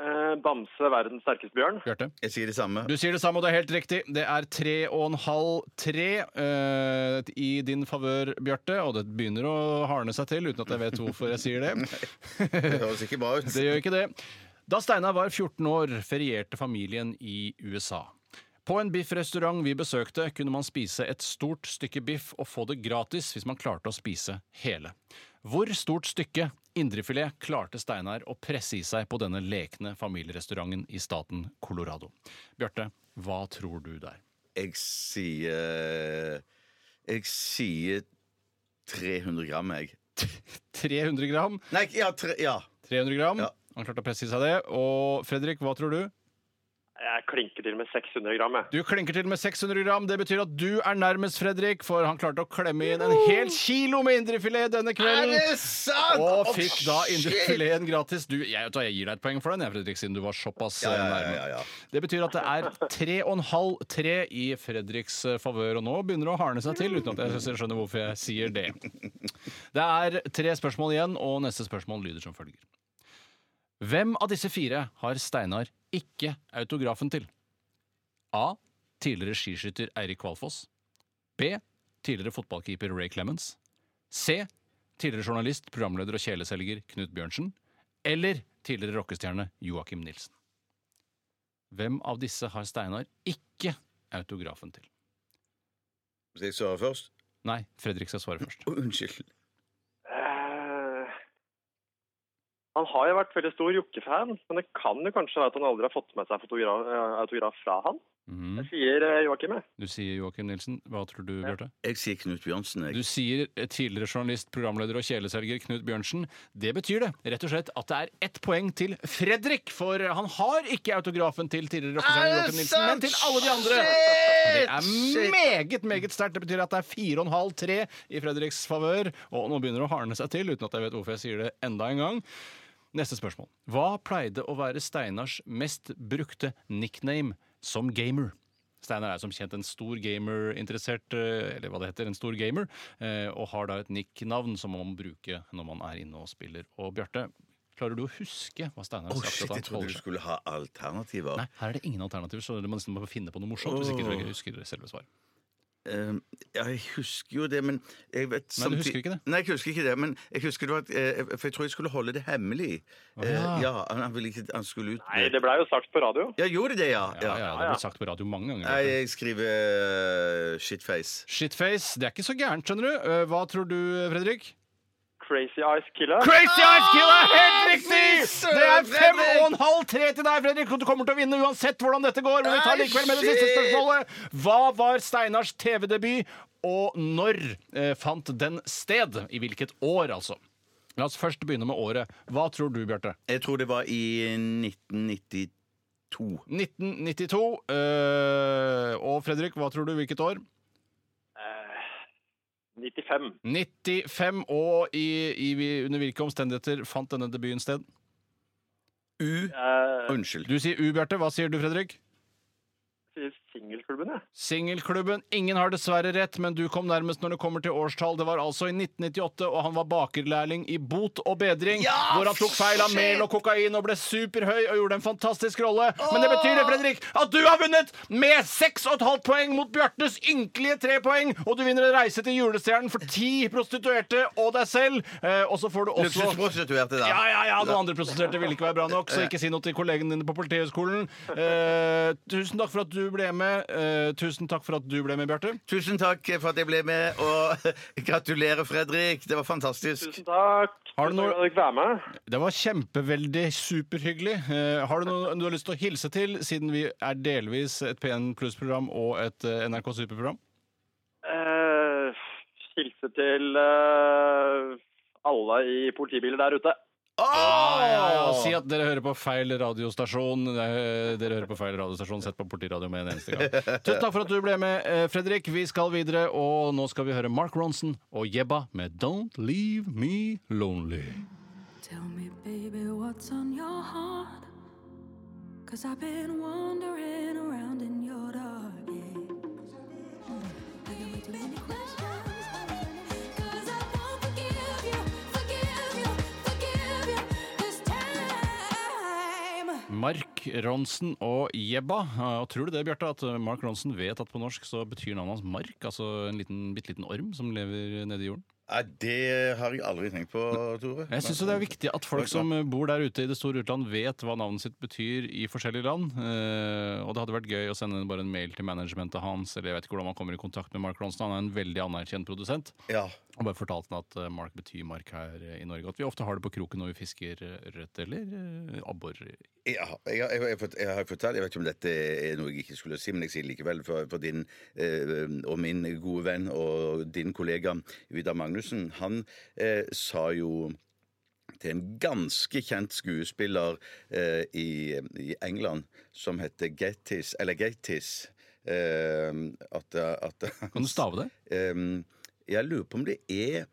Eh, Bamse, verdens sterkeste bjørn. Bjarte? Jeg sier det samme. Du sier det samme, og det er helt riktig. Det er tre og en halv tre eh, i din favør, Bjarte. Og det begynner å hardne seg til, uten at jeg vet hvorfor jeg sier det. Det høres ikke bra ut. Det gjør ikke det. Da Steinar var 14 år, ferierte familien i USA. På en biffrestaurant vi besøkte, kunne man spise et stort stykke biff og få det gratis hvis man klarte å spise hele. Hvor stort stykke indrefilet klarte Steinar å presse i seg på denne lekne familierestauranten i staten Colorado? Bjarte, hva tror du der? Jeg sier Jeg sier 300 gram, jeg. 300 gram? Nei, ja, tre, ja. 300 gram? Ja. Han klarte å presse i seg det. Og Fredrik, hva tror du? Jeg klinker til med 600 gram, jeg. Du klinker til med 600 gram. Det betyr at du er nærmest Fredrik, for han klarte å klemme inn en hel kilo med indrefilet denne kvelden. Er det sant?! Og fikk fikk da indrefileten gratis. Du, jeg, vet jeg gir deg et poeng for den, jeg, Fredrik, siden du var såpass Ja, eh, ja, ja, nærme. ja, ja. Det betyr at det er tre og en halv tre i Fredriks eh, favør, og nå begynner det å hardne seg til, uten at jeg skjønner hvorfor jeg sier det. Det er tre spørsmål igjen, og neste spørsmål lyder som følger. Hvem av disse fire har Steinar ikke autografen til? A. Tidligere skiskytter Eirik Kvalfoss. B. Tidligere fotballkeeper Ray Clemens. C. Tidligere journalist, programleder og kjeleselger Knut Bjørnsen. Eller tidligere rockestjerne Joakim Nilsen. Hvem av disse har Steinar ikke autografen til? Skal jeg svare først? Nei, Fredrik skal svare først. Unnskyld. Eh, han har jo vært veldig stor Jokke-fan, men det kan jo kanskje være at han aldri har fått med seg fotograf, eh, autograf fra han. Mm. Jeg sier eh, Joakim, jeg. Du sier Joakim Nilsen. Hva tror du, Bjarte? Jeg sier Knut Bjørnsen. Du sier eh, tidligere journalist, programleder og kjeleselger Knut Bjørnsen. Det betyr det rett og slett at det er ett poeng til Fredrik, for han har ikke autografen til tidligere rockestjerne Joakim Nilsen, men til alle de andre. Det er meget, meget sterkt. Det betyr at det er fire og en halv tre i Fredriks favør, og nå begynner det å hardne seg til, uten at jeg vet hvorfor jeg sier det enda en gang. Neste spørsmål. Hva pleide å være Steinars mest brukte nickname som gamer? Steinar er som kjent en stor gamer-interessert, eh, eller hva det heter, en stor gamer, eh, og har da et nick-navn som man må bruke når man er inne og spiller. Og Bjarte, klarer du å huske hva Steinar har sagt? shit, jeg trodde du skulle ha alternativer. Nei, her er det ingen alternativer, så du må nesten finne på noe morsomt hvis ikke du husker selve svaret. Eh, ja, jeg husker jo det, men jeg vet Nei, du husker ikke det? Nei, jeg husker ikke det, men jeg husker det var at, eh, For jeg tror jeg skulle holde det hemmelig. Eh, ja. ja, han, han ville ikke Han skulle ut Nei, det blei jo sagt på radio. Ja, gjorde det, ja? Ja, ja, det ble sagt på radio mange ganger. Nei, jeg skriver uh, shitface. Shitface, det er ikke så gærent, skjønner du. Eh, Hva tror du, Fredrik? Crazy Eyes Killer. Crazy Eyes Killer! Helt riktig! Det er fem og en halv tre til deg, Fredrik. Du kommer til å vinne uansett hvordan dette går. Men vi tar likevel med det siste spørsmålet. Hva var Steinars TV-debut, og når eh, fant den sted? I hvilket år, altså? La oss først begynne med året. Hva tror du, Bjarte? Jeg tror det var i 1992. 1992. eh, og Fredrik, hva tror du? Hvilket år? Eh, 95. 95. Og i, i, under hvilke omstendigheter fant denne debuten sted? U. Eh, Unnskyld. Du sier U, Bjarte. Hva sier du, Fredrik? sier Singelklubben, ja. Singelklubben. Ingen har dessverre rett, men du kom nærmest når det kommer til årstall. Det var altså i 1998, og han var bakerlærling i Bot og bedring, hvor han tok feil av mel og kokain og ble superhøy og gjorde en fantastisk rolle. Men det betyr det, Fredrik, at du har vunnet med 6,5 poeng mot Bjartes ynkelige 3 poeng, og du vinner en reise til julestjernen for ti prostituerte og deg selv. Eh, og så får du også Luksusprostituerte, da. ja, ja, ja, noen andre prostituerte ville ikke være bra nok, så ikke si noe til kollegene dine på Politihøgskolen. Eh, tusen takk for at du ble med. Eh, tusen takk for at du ble med, Bjarte. Tusen takk for at jeg ble med, og gratulerer, Fredrik. Det var fantastisk. Tusen takk. Har du noe- være med. Det var kjempeveldig superhyggelig. Eh, har du noe du har lyst til å hilse til, siden vi er delvis et P1 Pluss-program og et eh, NRK Superprogram? Eh, hilse til eh, alle i politibiler der ute. Ah, ja, ja. Si at dere hører på feil radiostasjon. Eh, Dere hører på feil radiostasjon. Sett på politiradio med en eneste gang. Tusen takk for at du ble med, eh, Fredrik. Vi skal videre, og nå skal vi høre Mark Ronson og Jebba med Don't Leave Me Lonely. Tell me, baby, what's on your heart? Cause I've been wandering around in your dark I got way too many questions. Mark Ronsen og Jebba. Og tror du det, Bjarte, at Mark Ronsen vet at på norsk så betyr navnet hans Mark? Altså en liten, bitte liten orm som lever nede i jorden? Nei, det har jeg aldri tenkt på, Tore. Jeg syns det er viktig at folk som bor der ute i det store utland, vet hva navnet sitt betyr i forskjellige land. Eh, og det hadde vært gøy å sende bare en mail til managementet hans, eller jeg vet ikke hvordan man kommer i kontakt med Mark Ronsen. Han er en veldig anerkjent produsent. Ja. Og bare fortalt han at eh, Mark betyr mark her eh, i Norge. At vi ofte har det på kroken når vi fisker eh, ørret eller abbor. Ja, jeg, har- jeg, jeg har fortalt, jeg vet ikke om dette er noe jeg ikke skulle si, men jeg sier likevel for, for din eh, og min gode venn og din kollega Vidar Magnussen. Han eh, sa jo til en ganske kjent skuespiller eh, i, i England som heter Gettis, eller eh, at, at Kan du stave det? Eh, jeg lurer på om det er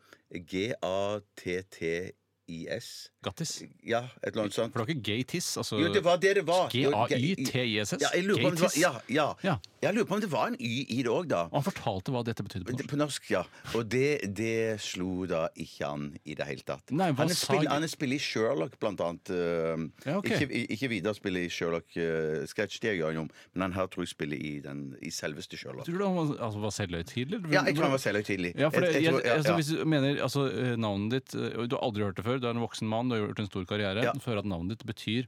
G-A-T-T-I-S. Gattis? Ja, et eller annet sånt. For det var ikke gay-tiss? Altså, Jo, det var det det var. G-A-Y-T-I-S-S? Ja, jeg lurer på om det var, ja, ja. Ja. Jeg lurer på om det var en Y i det òg, da. Og han fortalte hva dette betydde på norsk. På norsk, ja. Og det, det slo da ikke han i det hele tatt. Nei, hva han, er spill, han er spiller i Sherlock, blant annet. eh, Ja, okay. Ikke, ikke Vidar spiller i Sherlock-sketsj, det gjør han jo, men han her tror jeg spiller i, den, i selveste Sherlock. Tror du han var, altså, var selvhøytidelig? Ja, jeg tror han var selvhøytidelig. Ja, for det, Jeg- jeg jeg, tror- ja, altså. Hvis du mener altså, eh, navnet ditt eh, Du har aldri hørt det før, du er en voksen mann, du har gjort en stor karriere. Ja. Før at navnet ditt betyr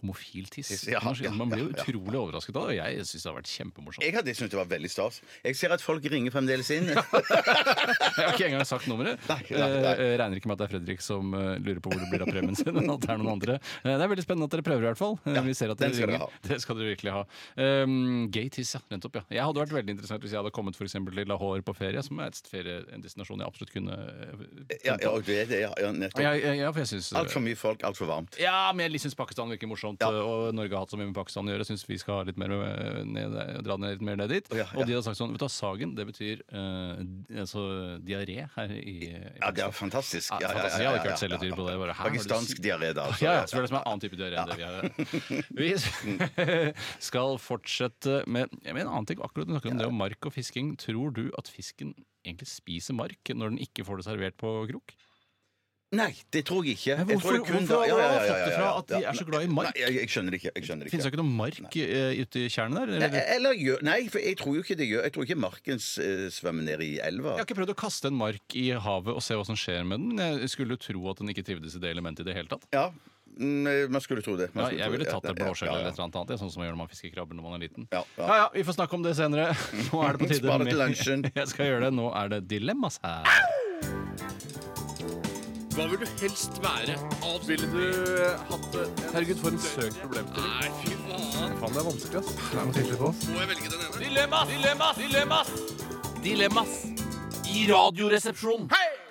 homofil tiss. Ja, ja, Man blir jo utrolig overrasket av det, og jeg syns det har vært kjempemorsomt. Jeg hadde syntes det var veldig stas. Jeg ser at folk ringer fremdeles inn. Jeg har ikke engang sagt nummeret. Nei, nei, nei. Jeg regner ikke med at det er Fredrik som eh, lurer på hvor det blir av premien sin. men At det er noen andre. Eh, det er veldig spennende at dere prøver, i hvert fall. Eh, Ja, Vi ser at dere ringer. Det skal dere virkelig ha. Um, gay tiss, ja. opp ja. Jeg hadde vært veldig interessert hvis jeg hadde kommet for til Lahore på ferie, som er et ferie, en destinasjon jeg absolutt kunne eh, Ja, ja, det er det, ja, ja, nettopp. ja, ja, ja, for jeg synes, Altfor mye folk, altfor varmt. ja, men jeg syns Pakistan virker morsomt, Ja. og Norge har hatt så mye med Pakistan å gjøre. Syns vi skal ha litt mer eh, ned, dra ned litt mer ned dit. Ja, Og de har sagt sånn Vet du Sagen, det betyr uh, altså diaré her i, i Ja, det er fantastisk. Ja, fantastisk. Jeg hadde ikke ikke vært et dyr på det. Bare, du Pakistansk diaré, da. altså. Ja, ja, så er det som er en annen type diaré enn det vi har. Vi skal fortsette med, med en annen ting. Akkurat vi snakker om det om mark og fisking. Tror du at fisken egentlig spiser mark når den ikke får det servert på krok? Nei, det tror jeg ikke. Men Jeg tror hvorfor- det kun hvorfor ja, har ja, du ja, ja, fått det fra at de er så glad i mark? Nei, jeg, jeg skjønner det ikke. Jeg skjønner det Finnes det ikke. ikke noe mark nei. ute i tjernet der? Nei, Eller? Eller Nei, for jeg tror jo ikke det gjør Jeg tror ikke marken eh, svømmer ned i elva. Jeg har ikke prøvd å kaste en mark i havet og se hva som skjer med den. men Jeg skulle tro at den ikke trivdes i det elementet i det hele tatt. Ja, mm, man skulle tro det. Man Ja, jeg ville tatt et blåskjell eller et eller annet. Det er sånn som man gjør når man fisker krabber når man er liten. Ja, ja. Ja, Vi får snakke om det senere. Nå er det på tide Spar det til lunsjen. Jeg skal gjøre det. Nå er det dilemmas her. Hva vil du helst være? Ville du hatt det? Herregud, for en søk problemstilling. Nei, fy faen. Faen, det er vanskelig, ass. Det er noe tydelig på oss. Må jeg velge den ene? Dilemmas! Dilemmas! Dilemmas! Dilemmas i radioresepsjonen. Hei!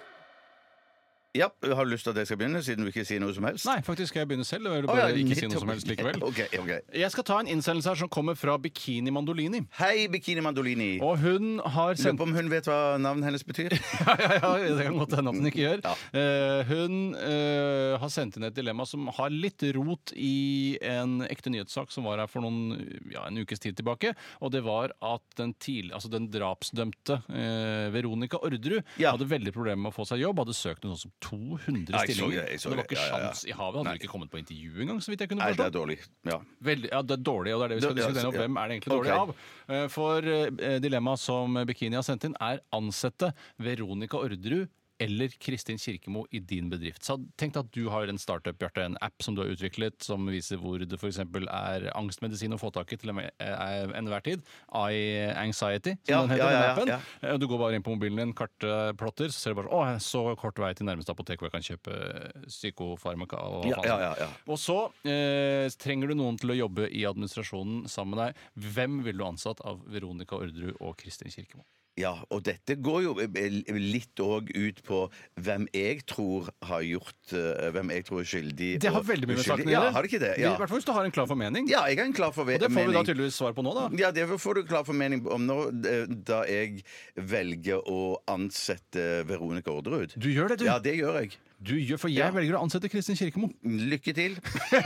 Ja, Har du lyst til at jeg skal begynne, siden du ikke sier noe som helst? Nei, faktisk skal jeg begynne selv. Jeg vil Å, ja, bare ikke si noe som helst likevel. Ok, ok. Jeg skal ta en innsendelse her som kommer fra Bikini Mandolini. Hei, Bikini Mandolini. Og hun har Lurer sendt på om hun vet hva navnet hennes betyr? ja, ja, ja, det kan godt hende at hun ikke gjør. Ja. Eh, hun eh, har sendt inn et dilemma som har litt rot i en ekte nyhetssak som var her for noen, ja, en ukes tid tilbake. Og det var at den, tidlig, altså den drapsdømte eh, Veronica Orderud Ja. hadde veldig problemer med å få seg jobb. Hadde søkt noe sånn som 200 Ja, jeg så stillinger. det, jeg så det var det. ikke Ja, ja, ja. sjans i havet. Hadde Nei. hun ikke kommet på intervju engang, så vidt jeg kunne Nei, det forstå. er dårlig. Ja. Veldig, ja, det er dårlig, og det er det vi skal Det- ja, diskutere ja. Hvem er det egentlig dårlig Ok. av? Eh, For eh, dilemmaet som Bikini har sendt inn, er ansette Veronica Orderud eller Kristin Kirkemo i din bedrift. Så tenk deg at du har en startup, Bjarte, en app som du har utviklet, som viser hvor det f.eks. er angstmedisin å få tak i til eh, enhver tid. I Anxiety, som Ja, den heter, ja, ja, appen. ja. Eh, Du går bare inn på mobilen din, kartplotter, så ser du bare å, så kort vei til nærmeste apotek hvor jeg kan kjøpe psykofarmaka. Og, og så eh, trenger du noen til å jobbe i administrasjonen sammen med deg. Hvem ville du ansatt av Veronica Orderud og Kristin Kirkemo? Ja, og dette går jo eh, litt òg ut på hvem jeg tror har gjort eh, Hvem jeg tror er skyldig. Det har veldig mye med saken å gjøre. Ja, har det ikke det? I hvert fall hvis du har en klar formening. ja, jeg har en klar for Og det får vi da tydeligvis svar på nå, da. Ja, det får du klar formening om nå, eh, da jeg velger å ansette Veronica Orderud. Du gjør det, du. Ja, det gjør jeg. Du gjør, for jeg velger å ansette Kristin Kirkemo. Lykke til.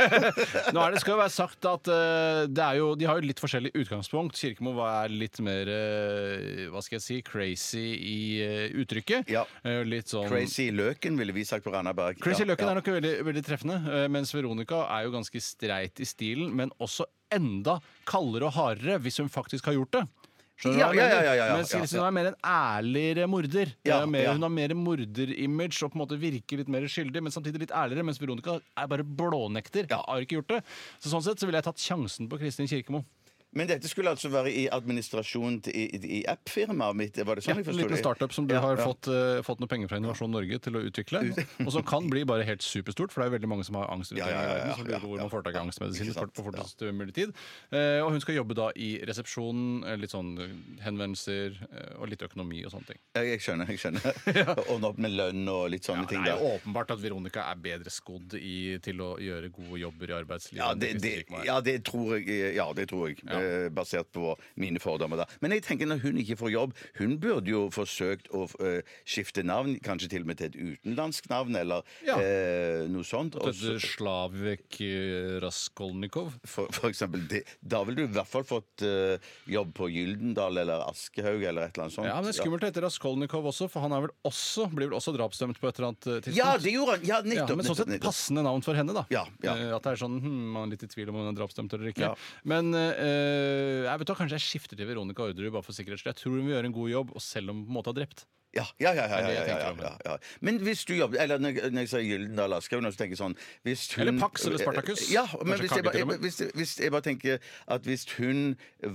Nå er det skal jo være sagt at eh, det er jo, de har jo litt forskjellig utgangspunkt. Kirkemo er litt mer eh, hva skal jeg si, crazy i eh, uttrykket. Ja. Eh, litt sånn Crazy Løken, ville vi sagt på Randaberg. Crazy Ja, Løken ja. er nok veldig, veldig treffende, eh, mens Veronica er jo ganske streit i stilen, men også enda kaldere og hardere hvis hun faktisk har gjort det. Skjønner du Ja, hva jeg ja, mener? ja, ja, ja, Mens ja, Kristin ja. er mer en ærligere morder. Ja, Eh, mer, ja. Hun har mer morderimage og på en måte virker litt mer skyldig, men samtidig litt ærligere. Mens Veronica er bare blånekter. Har ikke gjort det. Så sånn sett så ville jeg tatt sjansen på Kristin Kirkemo. Men dette skulle altså være i administrasjon til- i, i, i app-firmaet mitt? Var det Ja, sånn jeg en liten det? startup som du Ja, har ja. Fått, eh, fått noen penger fra Innovasjon Norge til å utvikle. Og som kan bli bare helt superstort, for det er veldig mange som har angst Ja, ja, ja, ja, som lurer på hvor ja, man får tak i ja. Ikke sant, på fortest mulig tid. Eh, og hun skal jobbe da i resepsjonen, eh, litt sånn eh, henvendelser eh, og litt økonomi og sånne ting. Jeg, Jeg skjønner. jeg skjønner Ordne opp med lønn og litt sånne Ja, ting. det er jo åpenbart at Veronica er bedre skodd i, til å gjøre gode jobber i arbeidslivet. Ja enn det, Kristin det, ja, det tror jeg. Ja, det tror jeg eh, Basert på mine fordommer. da Men jeg tenker når hun ikke får jobb Hun burde jo forsøkt å eh, skifte navn, kanskje til og med til et utenlandsk navn, eller Ja. eh, noe sånt. og Dette Slavek eh, Raskolnikov. For, for eksempel, det, da ville du i hvert fall fått eh, jobb på Gyldendal eller Aschehoug eller et eller annet sånt. Ja, men det er skummelt etter Raskolnikov også, for han er vel også, blir vel også drapsdømt på et eller annet eh, tidspunkt. Ja, det gjorde han! Ja, Ja, men sånn sett nettopp, nettopp. passende navn for henne, da. Ja, ja. Eh, At det er sånn hm, Man er litt i tvil om hun er drapsdømt eller ikke. Ja. Men eh, jeg vet da, kanskje jeg skifter til Veronica Orderud bare for sikkerhets skyld. Jeg tror hun vil gjøre en god jobb, og selv om hun på en måte har drept. Ja, ja, ja. ja, ja, ja, ja, ja. Men hvis du jobber Eller når, når jeg sier Gyldendal Aschehoug, så tenker jeg sånn hvis hun, Eller Pax eller Spartacus. Ja, men Kanskje hvis jeg, Kagge til og bare, med. hvis, hvis jeg bare tenker at hvis hun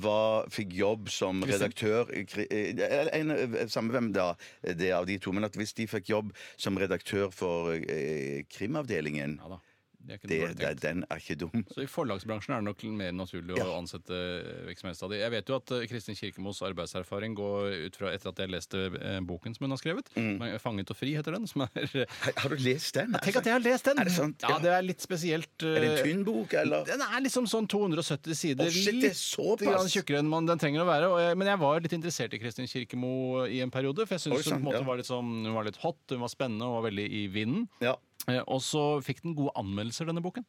var, fikk jobb som redaktør i kri- eh, en, Samme hvem da, det er av de to, men at hvis de fikk jobb som redaktør for eh, krimavdelingen Ja da. Det er det, det. Den er ikke dum. Så I forlagsbransjen er det nok mer naturlig Ja. å ansette hvem som helst av de. Jeg vet jo at eh, Kristin Kirkemos arbeidserfaring går ut fra etter at jeg leste eh, boken som hun har skrevet. Mm. 'Fanget og fri' heter den. Som er Har, du lest den? Tenk at jeg har lest den! Er det sant? Ja, Ja. det er litt spesielt. Er det en eh, tynn bok, eller? Den er liksom sånn 270 sider. Oh, shit, det er såpass. Litt tjukkere enn man, den trenger å være. Jeg, men jeg var litt interessert i Kristin Kirkemo i en periode. For jeg syns hun, ja. var litt sånn, hun var litt hot, hun var spennende og var veldig i vinden. Ja. Eh, Og så fikk den gode anmeldelser, denne boken.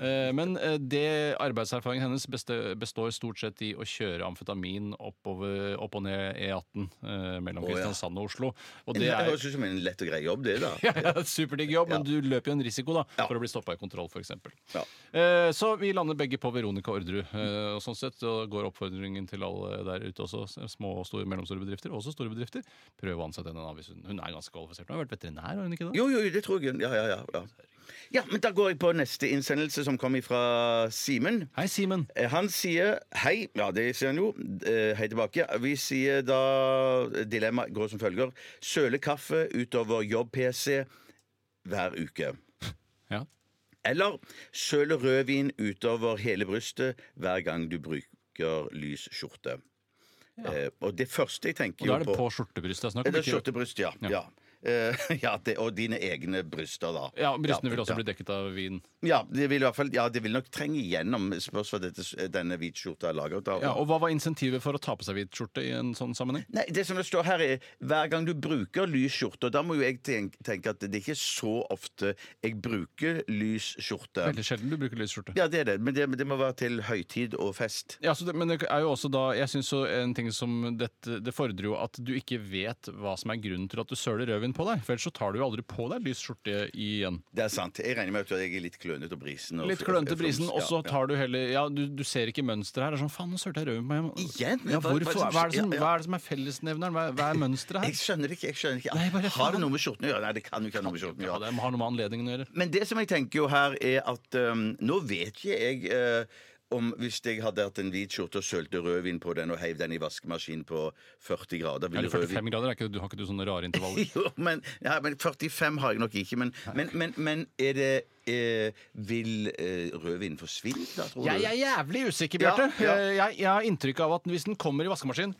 Eh, Men eh, det arbeidserfaringen hennes består stort sett i å kjøre amfetamin oppover, opp og ned E18 eh, mellom ja. Kristiansand og Oslo. Og Det er høres ut som en lett og grei jobb, det, da. ja, Superdigg jobb, men du løper jo en risiko da for å bli stoppa i kontroll, f.eks. Ja. Så vi lander begge på Veronica Orderud. Og sånn sett så går oppfordringen til alle der ute også, små og store, mellomstore bedrifter, også store bedrifter. Prøv å ansette henne. hun er ganske kvalifisert. Hun har vært veterinær, har hun ikke det? Jo, jo, det tror jeg. Ja, ja, ja, ja. ja, men Da går jeg på neste innsendelse, som kom fra Simen. Hei, Simen. Eh, Han sier hei. Ja, det sier han jo. Eh, Hei tilbake. Vi sier da Dilemmaet går som følger. Søle kaffe utover jobb-PC hver uke. Ja. Eller søle rødvin utover hele brystet hver gang du bruker lys skjorte. Eh, og det første jeg tenker jo på Og da er det på skjortebrystet jeg. Det er ikke- skjortebryst, ja. Ja. Ja. Eh, ja det, og dine egne bryster, da. Ja, Brystene vil også bli dekket av vin. Ja, det vil i hvert fall Ja, det vil nok trenge igjennom spørs hva dette, denne hvitskjorta er laget av. Ja, og Hva var insentivet for å ta på seg hvit skjorte i en sånn sammenheng? Nei, det som det står her er Hver gang du bruker lys skjorte Og da må jo jeg tenke, tenke at det er ikke så ofte Jeg bruker lys skjorte Veldig sjelden du bruker lys skjorte. Ja, det er det Men det, det må være til høytid og fest Ja, så det, men det er jo også da Jeg synes jo en ting som dette, Det fordrer jo at du ikke vet hva som er grunnen til at du søler rødvin på deg. For ellers så tar du jo aldri på deg lys skjorte igjen. Det er sant Jeg regner med at jeg er litt klønete og brisen og- Litt klønete og- brisen, og så tar du heller Ja, du, du ser ikke mønsteret her. Det er sånn Faen, nå sølte jeg rød på meg. Igjen? Ja, Hva- hva er Hva er som, hva er, det som er fellesnevneren? Hva, hva er mønsteret Jeg skjønner ikke, jeg skjønner ikke Nei, bare Har det noe med skjorten å gjøre? Nei, det kan jo ikke ha noe med skjorten å Ja, det har noe med anledningen å gjøre. Men det som jeg tenker jo her er at um, Nå vet ikke jeg uh, om hvis jeg hadde hatt en hvit skjorte og sølte rødvin på den og heiv den i vaskemaskinen på 40 grader ville Eller 45 grader, er ikke, du har ikke du sånne rare intervaller? Jo, men, ja, men 45 har jeg nok ikke. Men, men, men, men er det eh, Vil eh, rødvin forsvinne, da, tror du? Jeg er jævlig usikker, Ja, Bjarte. ja. ja. Jeg, jeg har inntrykk av at hvis den kommer i vaskemaskinen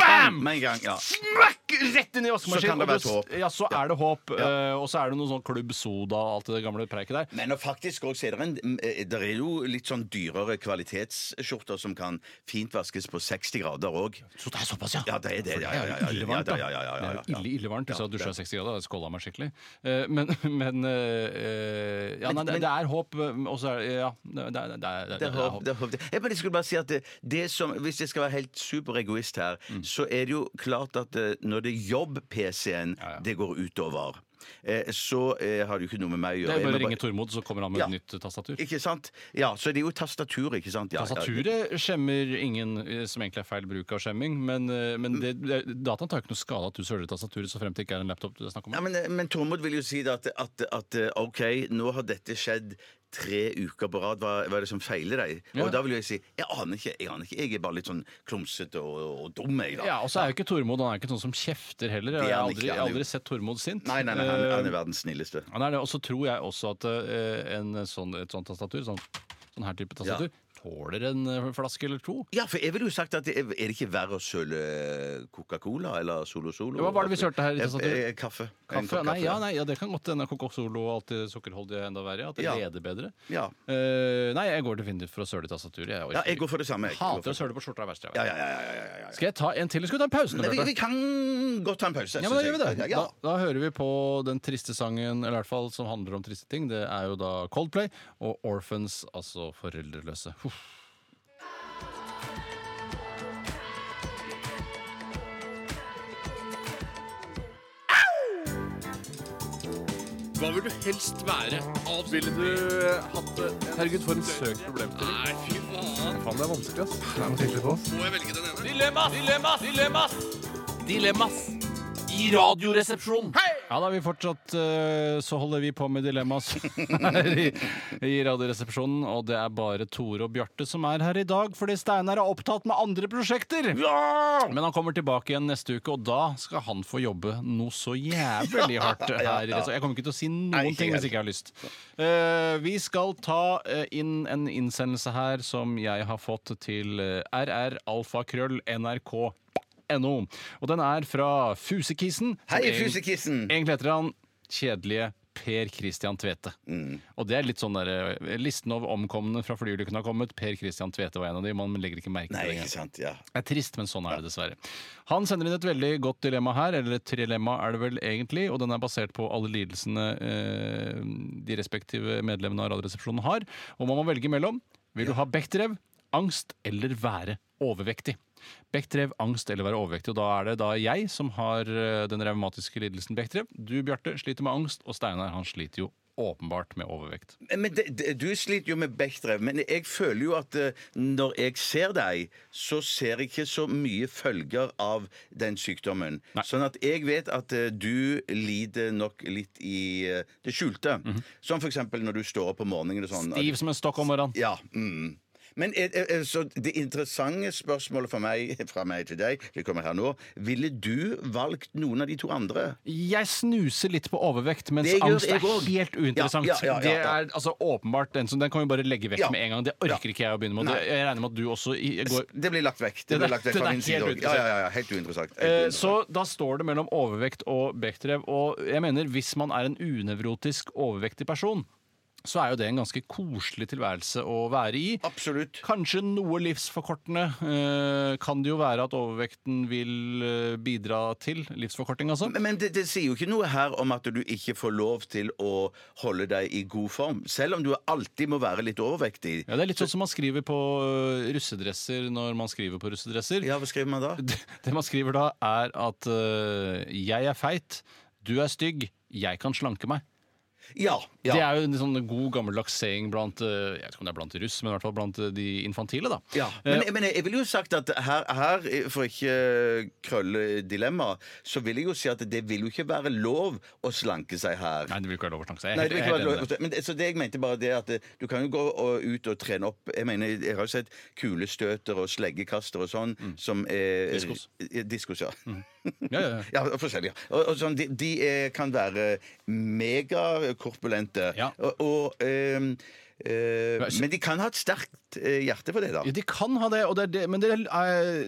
bam! Med en gang, ja. Smakk! Rett inn i Så kan vaskemaskinen. det og være håp. Ja, så er det håp. eh, Og så er det noe sånn Klubb Soda og alt det gamle preiket der. Men og faktisk også er det, en, eh, det er jo litt sånn dyrere kvalitetsskjorter som kan fint vaskes på 60 grader òg. Så det er såpass, ja? Ja, det er det. Ja, ja, ja, ja, ille varmt, da. ja, ja, ja, er ille, ille varmt. Hvis Ja, jeg dusja 60 grader, hadde jeg skåla meg skikkelig. Uh, Men, men uh, Ja, nei, det, det er håp, og så er det Ja, det, det, det, er håp. Det er håp. Jeg bare skulle bare si at det, det som, Hvis jeg skal være helt superegoist her, Mm. Så er det jo klart at eh, når det er jobb-PC-en Ja, ja. det går utover, eh, så eh, har det jo ikke noe med meg å Det gjøre. er Jeg bare må å ringe Tormod, så kommer han med Ja. et nytt tastatur. Ikke sant? Ja, så det er jo tastaturet, ikke sant? Ja, ja. Tastaturet skjemmer ingen, eh, som egentlig er feil bruk av skjemming, men, eh, men det, det, dataen tar ikke noe skade at du søler tastaturet, så frem til det ikke er en laptop du snakker om. Ja, men, men Tormod vil jo si det at, at, at OK, nå har dette skjedd tre uker på rad. Hva, hva er det som feiler deg? Ja. Og da vil jeg si jeg aner ikke. Jeg aner ikke. Jeg er bare litt sånn klumsete og, og dum, jeg, da. Ja, og så er jo ikke Tormod han er ikke sånn som kjefter heller. Er Jeg har aldri, aldri sett Tormod sint. Nei, nei, nei, han, Eh, han er verdens snilleste. Han er det, Og så tror jeg også at uh, en sånn, et sånt tastatur, sånn, sånn her type tastatur, tåler en eh, flaske eller to. Ja, for jeg ville jo sagt at det er, er det ikke verre å søle Coca-Cola eller Solo Solo? Hva var det vi kjørte her i Eh, eh, Kaffe. En Kaffe? Nei, ja, nei, ja, det kan godt hende Coco Solo og alltid sukkerholdig er enda verre. At det Ja. leder bedre. Ja. Eh, nei, jeg går definitivt for å søle i tastaturet. Jeg, orker ja, jeg går for det samme. Jeg. Hater å søle på skjorta. er verst jeg vet. Ja, ja, ja, ja, ja, ja. Skal jeg ta en til, eller skal vi ta en pause? nå, Nei, vi, Bjarte? vi kan godt ta en pause. Ja, men da synes gjør vi det. Ja. Da, da hører vi på den triste sangen, eller i hvert fall som handler om triste ting. Det er jo da Coldplay og Orphans, altså foreldreløse. Huff. Hva vil du helst være? Ville du hatt det? Herregud, for en søkt problemstilling. Nei, fy faen. Faen, det er vanskelig, ass. Det er noe tydelig på oss. Må jeg velge den ene? Dilemmas! Dilemmas! Dilemmas! Dilemmas i Radioresepsjonen. Ja, da vi fortsatt eh, Så holder vi på med dilemmas her i, i Radioresepsjonen. Og det er bare Tore og Bjarte som er her i dag, fordi Steinar er opptatt med andre prosjekter. Men han kommer tilbake igjen neste uke, og da skal han få jobbe noe så jævlig hardt her. i Resepsjonen. Jeg kommer ikke til å si noen ting hvis jeg ikke har lyst. Eh, vi skal ta eh, inn en innsendelse her som jeg har fått til uh, rralfakrøll.nrk. NO. Og den er fra Fusekissen. Hei, Fusekisen Fusekissen! Egentlig heter han kjedelige Per Christian Tvete. Og det er litt sånn der, eh, Listen over omkomne fra flyulykken har kommet. Per Christian Tvete var en av de. Man legger ikke merke til det. sant. Ja. Det er trist, men sånn er det dessverre. Han sender inn et veldig godt dilemma her, eller et trilemma er det vel egentlig, og den er basert på alle lidelsene eh, de respektive medlemmene av Radioresepsjonen har. Og man må velge mellom vil du ha Bechdrev, angst eller være overvektig. Bechdrev, angst eller være overvektig. Og da er det da jeg som har eh, den revmatiske lidelsen Bechdrev. Du, Bjarte, sliter med angst, og Steinar han sliter jo åpenbart med overvekt. Men det, det, Du sliter jo med Bechdrev, men jeg føler jo at uh, når jeg ser deg, så ser jeg ikke så mye følger av den sykdommen. Nei. Sånn at jeg vet at uh, du lider nok litt i uh, det skjulte. Som for eksempel når du står opp om morgenen og sånn. Stiv som en stokk om morgenen. Ja. Mm. Men er, er, så det interessante spørsmålet for meg, fra meg til deg, det kommer her nå, ville du valgt noen av de to andre? Jeg snuser litt på overvekt, mens Det angst er helt uinteressant. Ja, ja, ja, Det er altså åpenbart den som Den kan vi bare legge vekk med en gang. Det orker ikke jeg å begynne med. Det, Nei. jeg regner med at du også går Det blir lagt vekk. Det er- blir lagt vekk fra min side òg. Ja, ja, ja, ja, helt uinteressant. Eh, uinteressant. Så da står det mellom overvekt og Bechdrev. Og jeg mener, hvis man er en unevrotisk overvektig person, så er jo det en ganske koselig tilværelse å være i. Absolutt. Kanskje noe livsforkortende eh, kan det jo være at overvekten vil eh, bidra til. Livsforkorting, altså. Men det, det sier jo ikke noe her om at du ikke får lov til å holde deg i god form. Selv om du alltid må være litt overvektig. Ja, Det er litt sånn som man skriver på øh, russedresser når man skriver på russedresser. Ja, hva skriver man da? Det, det man skriver da, er at øh, 'jeg er feit', 'du er stygg', 'jeg kan slanke meg'. Ja. ja. Det er jo en sånn god gammeldags saying blant øh, jeg vet ikke om det er blant russ, men i hvert fall blant øh, de infantile. da. Ja, men, men jeg ville jo sagt at her, her, for ikke krølle dilemma, så vil jeg jo si at det vil jo ikke være lov å slanke seg her. Nei, det vil ikke være lov å slanke seg. Jeg er Nei, det vil ikke er være helt enig i det. Men det, så det jeg mente bare det at eh, du kan jo gå og, ut og trene opp Jeg mener, jeg har jo sett kulestøter og sleggekaster og sånn som er Diskos. Eh, Diskos, ja. Ja, ja, ja. Ja, forskjellige. Og, og sånn, de de er, kan være megakorpulente. Ja. Og, og ehm, Eh, men de kan ha et sterkt eh, hjerte for det, da. Ja, de kan ha det, og det er det men det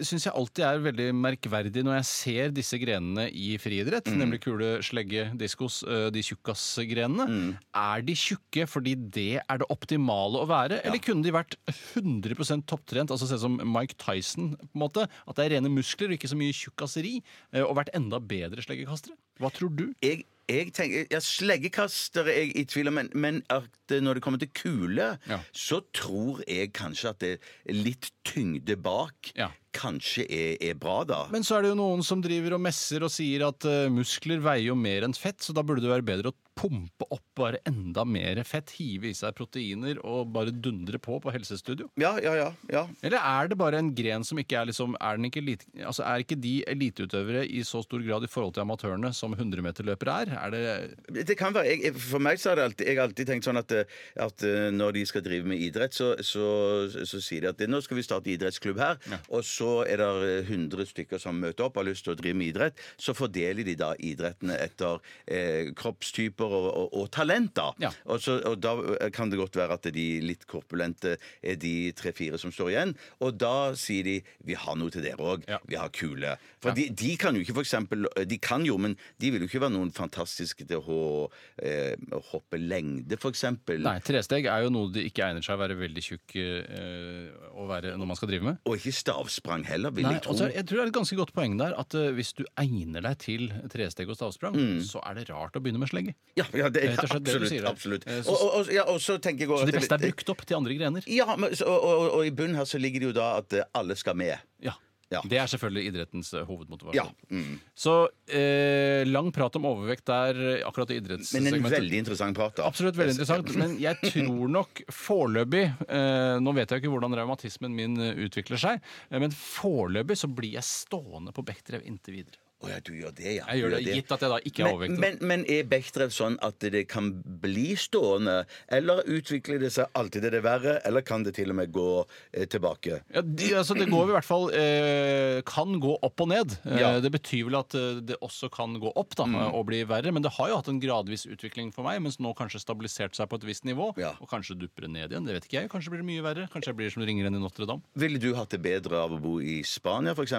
syns jeg alltid er veldig merkverdig når jeg ser disse grenene i friidrett, Mm. nemlig kule, slegge, diskos, eh, de tjukkasgrenene. Mm. Er de tjukke fordi det er det optimale å være, eller kunne de vært 100 topptrent, altså se som Mike Tyson, på en måte? At det er rene muskler og ikke så mye tjukkaseri, eh, og vært enda bedre sleggekastere? Hva tror du? Jeg, jeg tenker, ja, Sleggekaster er jeg i tvil om, men, men at når det kommer til kule, Ja. så tror jeg kanskje at det er litt tyngde bak Ja. Kanskje er, er bra, da. Men så er det jo noen som driver og messer og sier at uh, muskler veier jo mer enn fett, så da burde det være bedre å pumpe opp bare enda mer fett, hive i seg proteiner og bare dundre på på helsestudio. Ja, ja, ja. ja. Eller er det bare en gren som ikke er liksom Er, den ikke elite, altså er ikke de eliteutøvere i så stor grad i forhold til amatørene som 100-meterløpere er? Er det Det kan være, jeg, For meg så har det alltid, jeg har alltid tenkt sånn at, eh, at eh, når de skal drive med idrett, så, så, så sier de at nå skal vi starte idrettsklubb her, og så er det 100 stykker som møter opp og har lyst til å drive med idrett. Så fordeler de da idrettene etter eh, kroppstyper og, og, og talenter. Ja. Og, så, og da kan det godt være at de litt korpulente er de tre-fire som står igjen. Og da sier de vi har noe til dere òg. Ja. Vi har kule. For de, de kan jo ikke for eksempel De kan jo, men de vil jo ikke være noen fantastiske til å, eh, hoppe lengde, for eksempel. Nei, tresteg er jo noe det ikke egner seg å være veldig tjukk eh, å være når man skal drive med. Og ikke stavsprang heller, vil Nei, jeg tro. altså, jeg tror det er et ganske godt poeng der at eh, hvis du egner deg til tresteg og stavsprang, så er det rart å begynne med slegge. ja, ja, det Rett og slett det du absolutt. sier absolutt. Eh, så- Og, og, og, ja, og så tenker jeg også Så de at beste er brukt opp til andre grener. Ja, men, så- og, og, og i bunnen her så ligger det jo da at eh, alle skal med. Ja. Ja. Det er selvfølgelig idrettens eh, hovedmotivasjon. Ja. Mm. Så eh, lang prat om overvekt der eh, akkurat i Men en veldig interessant prat, da. Absolutt veldig interessant, men jeg tror nok foreløpig eh, Nå vet jeg jo ikke hvordan revmatismen min eh, utvikler seg, eh, men foreløpig så blir jeg stående på Bechdrev inntil videre. Å ja, du gjør det, ja. Jeg gjør det, gitt at jeg da ikke er overvektig. men, men er Bechdrev sånn at det kan bli stående, eller utvikler det seg alltid til det verre, eller kan det til og med gå eh, tilbake? Ja, de, altså det går i hvert fall eh, Kan gå opp og ned. Eh, Ja. Det betyr vel at eh, det også kan gå opp da, Mm. og bli verre. Men det har jo hatt en gradvis utvikling for meg, mens nå kanskje stabilisert seg på et visst nivå. Ja. Og kanskje dupper det ned igjen. Det vet ikke jeg. Kanskje blir det mye verre. Kanskje jeg blir som ringeren i Notre-Dame. Ville du hatt det bedre av å bo i Spania, f.eks.?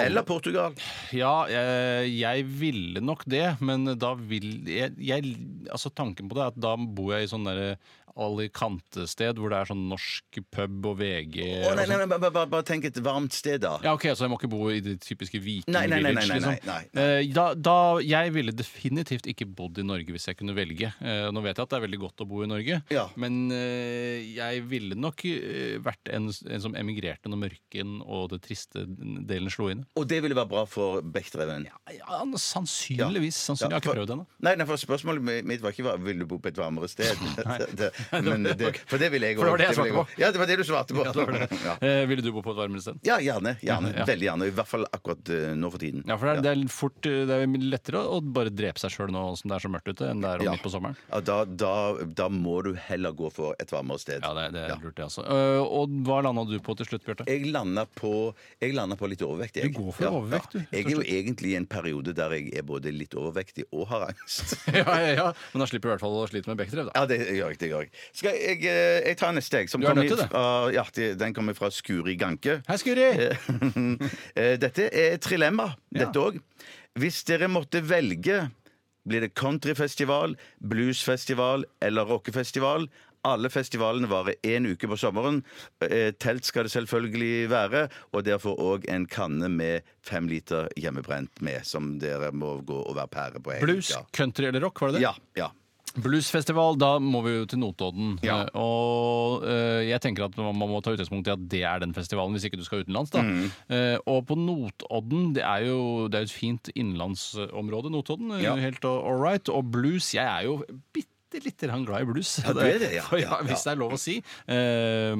Eller Portugal? Ja, jeg, jeg ville nok det, men da vil jeg, jeg Altså tanken på det er at da bor jeg i sånn derre Alicante-sted hvor det er sånn norsk pub og VG Å, nei, nei, sånn. nei, bare, bare, bare tenk et varmt sted, da. Ja, ok, Så jeg må ikke bo i det typiske Viking Nei, nei, nei, nei, Village? nei, liksom. nei, nei. Eh, Da, da, jeg ville definitivt ikke bodd i Norge hvis jeg kunne velge. Eh, Nå vet jeg at det er veldig godt å bo i Norge, Ja. men eh, jeg ville nok eh, vært en, en som emigrerte når mørken og det triste delen slo inn. Og det ville være bra for Bechdreven? Ja, sannsynligvis. sannsynlig. Jeg har ikke prøvd ennå. Nei, nei, for spørsmålet mitt var ikke hva- vil du bo på et varmere sted. det, men det, for det ville jeg For det var det jeg svarte på. Ja, det var det du svarte på. Ja. Eh, ville du bo på et varmere sted? Ja, gjerne. gjerne. Veldig gjerne. I hvert fall akkurat uh, nå for tiden. Ja, for det er, det er fort eh, Det er lettere å bare drepe seg sjøl nå som det er så mørkt ute, enn det er Ja. midt på sommeren. Ja, da, da, da må du heller gå for et varmere sted. Ja, det, er- lurt, det, altså. Uh, og hva landa du på til slutt, Bjarte? Jeg landa på, på litt overvekt. Jeg. Du går for overvekt, du, Ja, Jeg er jo egentlig i en periode der jeg er både litt overvektig og har angst. ja, ja, ja. Men da slipper du i hvert fall å slite med Bechdrev, da. Ja, det gjør jeg. det gjør Jeg Skal jeg, eh, jeg tar neste, jeg. Som Du er nødt til det. Fra, ja, det- den kommer fra Skuri Ganke. Hei, Skuri! Eh, Dette er et trilemma, dette òg. Hvis dere måtte velge, blir det countryfestival, bluesfestival eller rockefestival? Alle festivalene varer én uke på sommeren. Eh, Telt skal det selvfølgelig være, og derfor òg en kanne med fem liter hjemmebrent med, som dere må gå og være pære på. Blues, country eller rock, var det det? Ja. ja. Bluesfestival, da må vi jo til Notodden. Ja. Eh, Og uh, jeg tenker at man man må ta utgangspunkt i at det er den festivalen, hvis ikke du skal utenlands. da. Mm. Uh, og på Notodden, det er jo det er et fint innenlandsområde, Notodden. Ja. Helt all right. Og blues, jeg er jo bitte litt grann glad i blues. Ja, det er det, ja. For, ja, Hvis det er lov å si. Uh,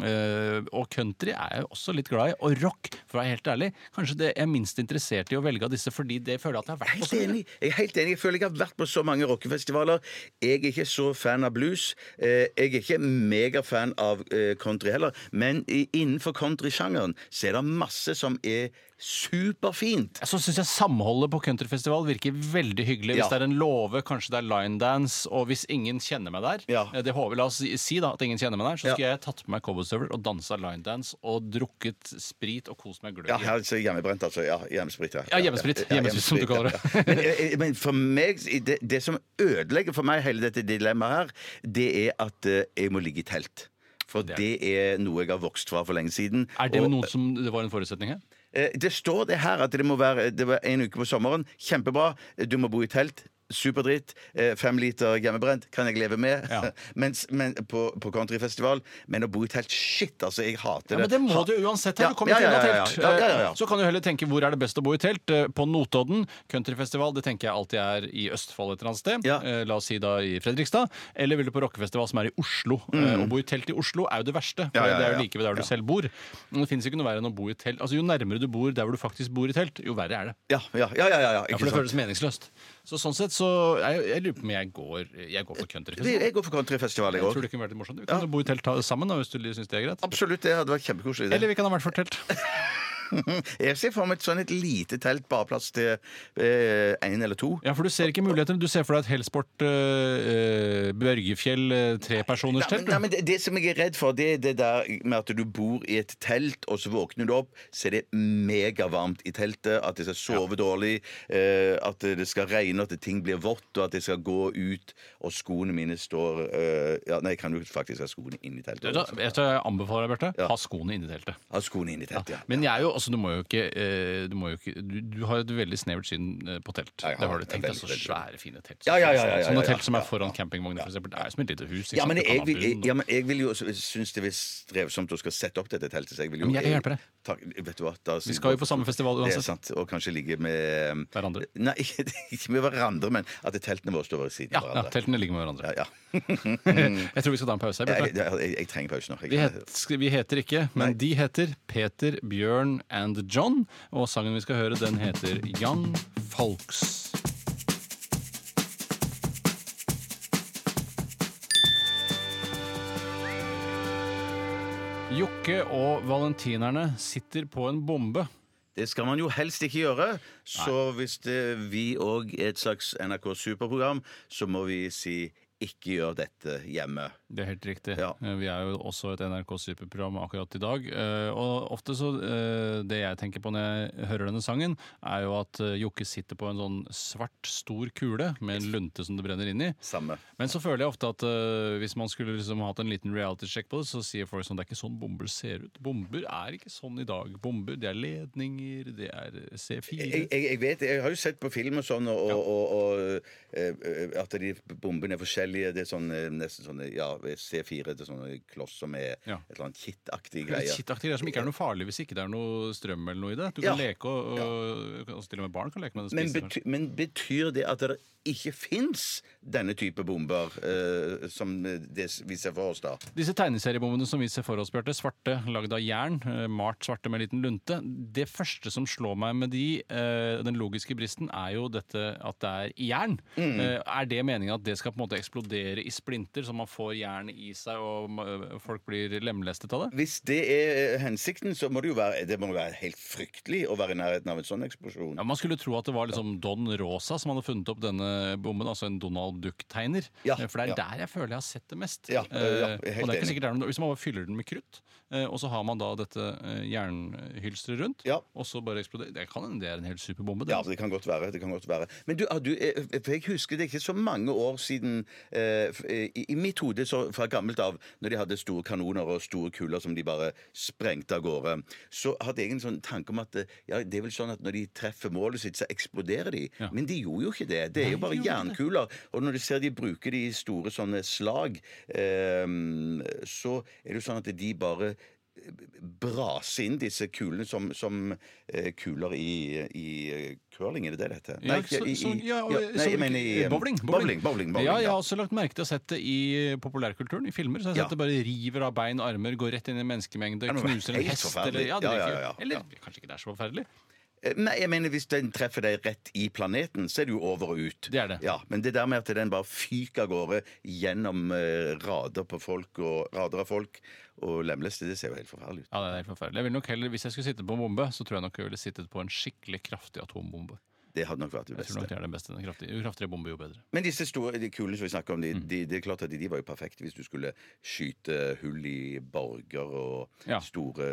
uh, og country er jeg også litt glad i. Og rock, for å være helt ærlig, kanskje det jeg er minst interessert i å velge av disse, fordi det føler jeg at jeg har vært på Helt så enig. Jeg er helt enig. Jeg føler jeg har vært på så mange rockefestivaler. Jeg er ikke så fan av blues. Eh, Jeg er ikke megafan av eh, country heller. Men innenfor countrysjangeren så er det masse som er superfint. Så syns jeg samholdet på countryfestival virker veldig hyggelig. Hvis Ja. det er en låve, kanskje det er linedance, og hvis ingen kjenner meg der Ja. eh, det håper, La oss si, si da at ingen kjenner meg der, så Ja. skulle jeg tatt på meg cowboystøvler og dansa linedance og drukket sprit og kost meg gløgg. Ja, her, så hjemmebrent, altså. Ja, hjemmesprit. Ja, Ja, hjemmesprit. Hjemmesprit, som du kaller det. ja. Men, eh, men for meg, det, det som ødelegger for meg hele dette dilemmaet her, det er at eh, jeg må ligge i telt. For Det det er noe jeg har vokst fra for lenge siden. Er det Og- noe som det var en forutsetning her? Eh, Det står det her at det må være det en uke på sommeren. Kjempebra. Du må bo i telt. Superdritt. Eh, Fem liter hjemmebrent kan jeg leve med Ja. Mens, men, på, på countryfestival. Men å bo i telt Shit, altså. Jeg hater det. Ja, men det må Ha- du uansett. Ja, her. Du kommer ja, ja, inn ja, telt. Eh, Så kan du heller tenke hvor er det best å bo i telt. Eh, På Notodden countryfestival, det tenker jeg alltid er i Østfold et eller annet sted. La oss si da i Fredrikstad. Eller vil du på rockefestival som er i Oslo. Mm. Å bo i telt i Oslo er jo det verste. For det er jo like ved der du selv bor. Men det fins ikke noe verre enn å bo i telt. Altså Jo nærmere du bor der hvor du faktisk bor i telt, jo verre er det. Ja, ja, ja, ja, ja, Ja, for det føles meningsløst. Så sånn sett så Jeg, jeg lurer på om jeg går Jeg går for countryfestival. Jeg går for countryfestival, jeg Jeg tror du det kunne vært litt morsomt. Vi kan jo bo i telt sammen da, hvis du syns det er greit. Absolutt, det hadde vært kjempekoselig. Eller vi kan ha vært for telt. Jeg ser for meg et sånn et lite telt, bare plass til én eller to. Ja, for du ser ikke mulighetene. Du ser for deg et Helsport eh, Børgefjell uh, trepersoners telt. nei, men det, det som jeg er redd for, det er det der med at du bor i et telt, og så våkner du opp, så er det megavarmt i teltet, at jeg skal sove dårlig, eh, at det skal regne, at ting blir vått, og at jeg skal gå ut, og skoene mine står eh, ja, Nei, jeg kan jo faktisk ha skoene inn i teltet. Du du hva jeg anbefaler deg, Bjarte? Ja. Ha skoene inni teltet. Ha skoene inn i teltet, ja. Men jeg er jo, altså, du må jo ikke, eh, du, må jo ikke du, du har et veldig snevert syn eh, på telt. Har det har du tenkt deg. Så svære, fine telt. Ja, ja, ja, ja, ja, Sånne ja, telt som er foran campingvogner, for. Det er som et lite hus. Ja, men jeg vil, jeg, ja, men jeg vil jo synes det er strevsomt å skal sette opp dette teltet. Så jeg vil jo Men jeg kan hjelpe deg. Ta, vet du hva, da, Vi skal jo på samme festival Det er sant. Og kanskje ligge med Hverandre. Nei, ikke med hverandre, men at teltene våre står ved siden Ja, av ja, hverandre. teltene ligger med hverandre. Ja, ja. Jeg tror vi skal ta en pause her. Jeg, jeg, jeg trenger pause nå. Vi, het, vi heter ikke, men de heter Peter, Bjørn and John. Og sangen vi skal høre, den heter Young Folks. Jokke og valentinerne sitter på en bombe. Det skal man jo helst ikke gjøre. Så hvis det, vi òg er et slags NRK Superprogram, så må vi si ikke gjør dette hjemme. Det er helt riktig. Ja. Eh, Vi er jo også et NRK Superprogram akkurat i dag. Eh, Og ofte så eh, Det jeg tenker på når jeg hører denne sangen, er jo at Jokke sitter på en sånn svart, stor kule med en lunte som det brenner inn i. Samme. Men så føler jeg ofte at hvis man skulle liksom hatt en liten reality-sjekk på det, så sier folk sånn det er ikke sånn bomber ser ut. Bomber er ikke sånn i dag. Bomber, det er ledninger, det er C4. Jeg, jeg, jeg vet, jeg har jo sett på film og sånn, og, og, og, eh, eh, at de bombene er forskjellige. Det er sånn nesten sånn ja, C4 det er sånne klosser med Ja. et eller annet kittaktig Kittaktig greie. Kittaktige greier som ikke er noe farlig hvis ikke det er noe strøm eller noe i det. Du Ja. kan leke, og, og, og til og med barn kan leke med det. Men, spise bety, men betyr det at det ikke fins denne type bomber, eh, som det vi ser for oss da? Disse tegneseriebombene som vi ser for oss, Bjarte, svarte, lagd av jern, eh, malt svarte med en liten lunte Det første som slår meg med de, eh, den logiske bristen, er jo dette at det er i jern. Mm. Eh, Er det meningen at det skal på en måte eksplodere i splinter, så man får jern i seg og eh, folk blir lemlestet av det? Hvis det er hensikten, så må det jo være, det må være helt fryktelig å være i nærheten av en sånn eksplosjon. Ja, Man skulle tro at det var liksom Don Rosa som hadde funnet opp denne bomben, altså en Donald Duck-tegner. Ja, Eh, For det er ja. der jeg føler jeg har sett det mest. Ja, Eh, og det er ikke sikkert er Hvis man bare fyller den med krutt, eh, og så har man da dette jernhylsteret rundt, og så bare eksploderer Det kan hende det er en helt superbombe. Det. Ja, det kan godt være. det kan godt være. Men du, du, eh, for jeg husker det er ikke så mange år siden I, mitt hode så fra gammelt av, når de hadde store kanoner og store kuler som de bare sprengte av gårde, så hadde jeg en sånn tanke om at ja, det er vel sånn at når de treffer målet sitt, så eksploderer de. Men de gjorde jo ikke det. Det er jo bare jernkuler. Og når du ser de bruker de store sånne slag, eh, så er det jo sånn at de bare brase inn disse kulene som, som uh, kuler i, i eh, curling, er det det det heter? Ja, ikke i- i- ja, ja, nei, jeg mener i eh, bowling, bowling, bowling, bowling, ja, jeg har også lagt merke til å sett det i populærkulturen, i filmer. Så jeg har sett det bare river av bein og armer, går rett inn i en menneskemengde, knuser en hest eller, ja. eller kanskje ikke det er så forferdelig. Eh, Nei, jeg mener hvis den treffer deg rett i planeten, så er det jo over og ut. Det er det. Ja, Men det der med at den bare fyker av gårde gjennom eh, rader på folk og rader av folk og lemleste, det ser jo helt forferdelig ut. Ja, det er helt forferdelig. Jeg vil nok heller, Hvis jeg skulle sitte på en bombe, så tror jeg nok jeg ville sittet på en skikkelig kraftig atombombe. Det hadde nok vært det beste. Jeg tror nok det er det beste. Den kraftige, jo kraftigere bombe, jo bedre. Men disse store, de kule som vi snakker om, de, Mm. de, det er klart at de, de var jo perfekte hvis du skulle skyte hull i borger og Ja. store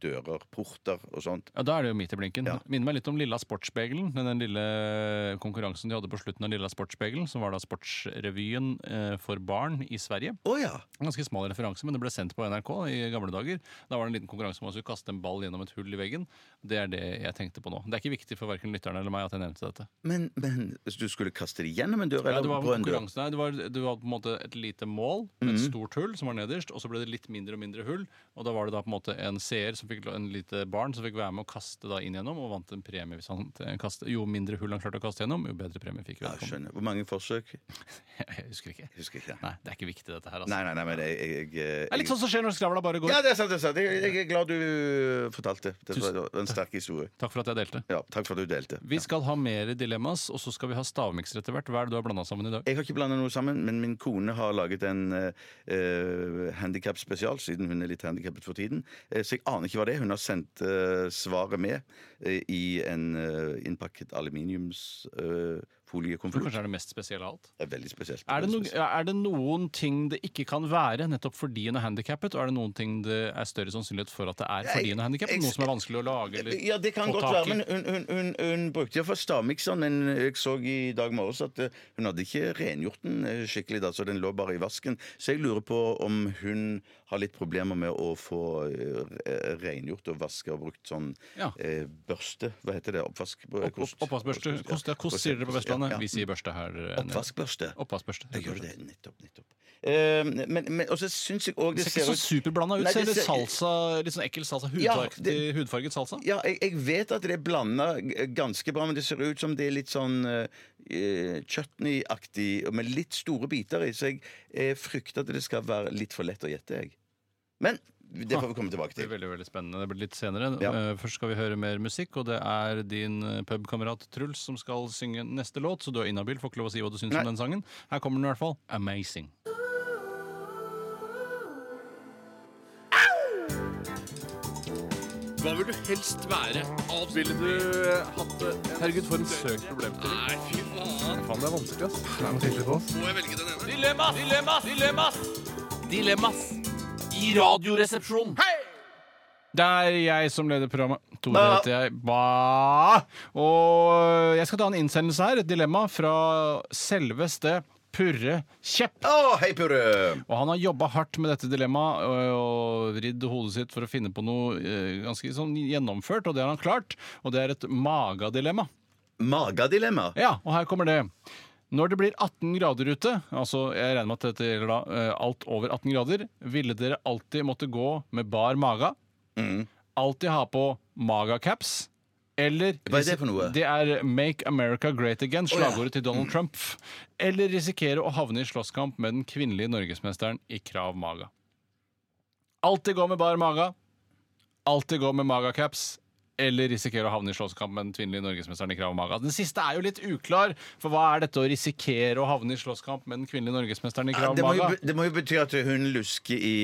dører, porter og sånt. Ja, Da er det jo midt i blinken. Ja. Minner meg litt om Lilla Sportsspegelen. Den, lille konkurransen de hadde på slutten av Lilla Sportsspegelen, som var da Sportsrevyen eh, for barn i Sverige. Å ja! Ganske smal referanse, men det ble sendt på NRK i gamle dager. Da var det en liten konkurranse om å kaste en ball gjennom et hull i veggen. Det er det jeg tenkte på nå. Det er ikke viktig for verken lytterne eller meg at jeg nevnte dette. Men, men du skulle kaste det gjennom en dør, Ja, det var på en dør? nei, det var, det var på en måte et lite mål med et stort hull som var nederst, og så ble det litt mindre og mindre hull. Og da var det da på en måte en seer, som fikk, en lite barn, som fikk være med å kaste da inn gjennom, og vant en premie hvis han eh, kastet. Jo mindre hull han klarte å kaste gjennom, jo bedre premie fikk Ja, skjønner. Hvor mange forsøk? Jeg husker ikke. Husker ikke. Nei, det er ikke viktig dette her, altså. Nei, nei, nei, men jeg, jeg, jeg, Det er litt sånn som skjer når skravla bare går. Ja, det er sant. det er sant Jeg, jeg er glad du fortalte. Det var en sterk historie. Takk for at jeg delte. Ja, Takk for at du delte. Vi skal ha mer dilemmas, og så skal vi ha stavmikser etter hvert. Hva er det du har blanda sammen i dag? Jeg har ikke blanda noe sammen, men min kone har laget en uh, handikap-spesial, siden hun er litt handikappet for tiden. Eh, så jeg aner ikke hva det er. Hun har sendt uh, svaret med uh, i en uh, innpakket aluminiumsfoliekonvolutt. Kanskje er det mest spesielle av alt? det er veldig spesielt. Er det, Veldig no, er det noen ting det ikke kan være nettopp fordi hun er handikappet, og er det noen ting det er større sannsynlighet for at det er fordi hun er handikappet? Noe som er vanskelig å lage eller Ja, det kan godt være, men hun, hun, hun, hun brukte iallfall stavmikseren. Men jeg så i dag morges at eh, hun hadde ikke rengjort den eh, skikkelig, da, så den lå bare i vasken. Så jeg lurer på om hun har litt problemer med å få eh, rengjort og vaske og brukt sånn Ja. eh, børste. Hva heter det? Oppvask... Opp, opp, oppvaskbørste. Kost, ja, kost sier dere på Vestlandet. Vi sier børste her. eh. Oppvaskbørste. Oppvaskbørste. Jeg gjør det. Nettopp. nettopp. Uh, men, men og så syns jeg òg Det det ser ikke så superblanda ut. Nei, ser det litt ser- salsa, litt sånn ekkel salsa. Ja, Hudfarget, det- hudfarget salsa. Ja, jeg, jeg vet at det er blanda ganske bra, men det ser ut som det er litt sånn uh, chutney-aktig, med litt store biter i, så jeg eh, frykter at det skal være litt for lett å gjette, jeg. Men det får vi komme tilbake til. Det blir veldig veldig spennende. Det blir litt senere. Ja. Eh, Først skal vi høre mer musikk, og det er din eh, pubkamerat Truls som skal synge neste låt, så du er inhabil, får ikke lov å si hva du syns Nei. om den sangen. Her kommer den i hvert fall. Amazing. Hva vil du helst være? Ville du hatt det? Herregud, for en søk problemstilling. Nei, fy faen. Faen, det er vanskelig, ass. Er oss. Må jeg velge den ene? Dilemmas! Dilemmas! Dilemmas! Dilemmas i Radioresepsjonen. Det er jeg som leder programmet. Tore heter jeg. Ba. Og jeg skal ta en innsendelse her. Et dilemma fra selveste Purre Kjepp. Oh, hei, Purre! Og han har jobba hardt med dette dilemmaet og, og vridd hodet sitt for å finne på noe eh, ganske sånn gjennomført, og det har han klart. Og det er et magadilemma. Magadilemma. Ja, og her kommer det. Når det blir 18 grader ute, altså jeg regner med at dette gjelder da eh, alt over 18 grader, ville dere alltid måtte gå med bar mage? Alltid ha på magacaps? Eller Hva er det for noe? Det er Make America Great Again, ja. slagordet til Donald Trump. Eller risikere å havne i slåsskamp med den kvinnelige norgesmesteren i Krav Maga. Alltid gå med bar mage. Alltid gå med magacaps. Eller risikere å havne i slåsskamp med den kvinnelige norgesmesteren i Krav Maga. Den siste er jo litt uklar, for hva er dette å risikere å havne i slåsskamp med den kvinnelige norgesmesteren i Krav det, må jo, Maga? det må jo bety at hun lusker i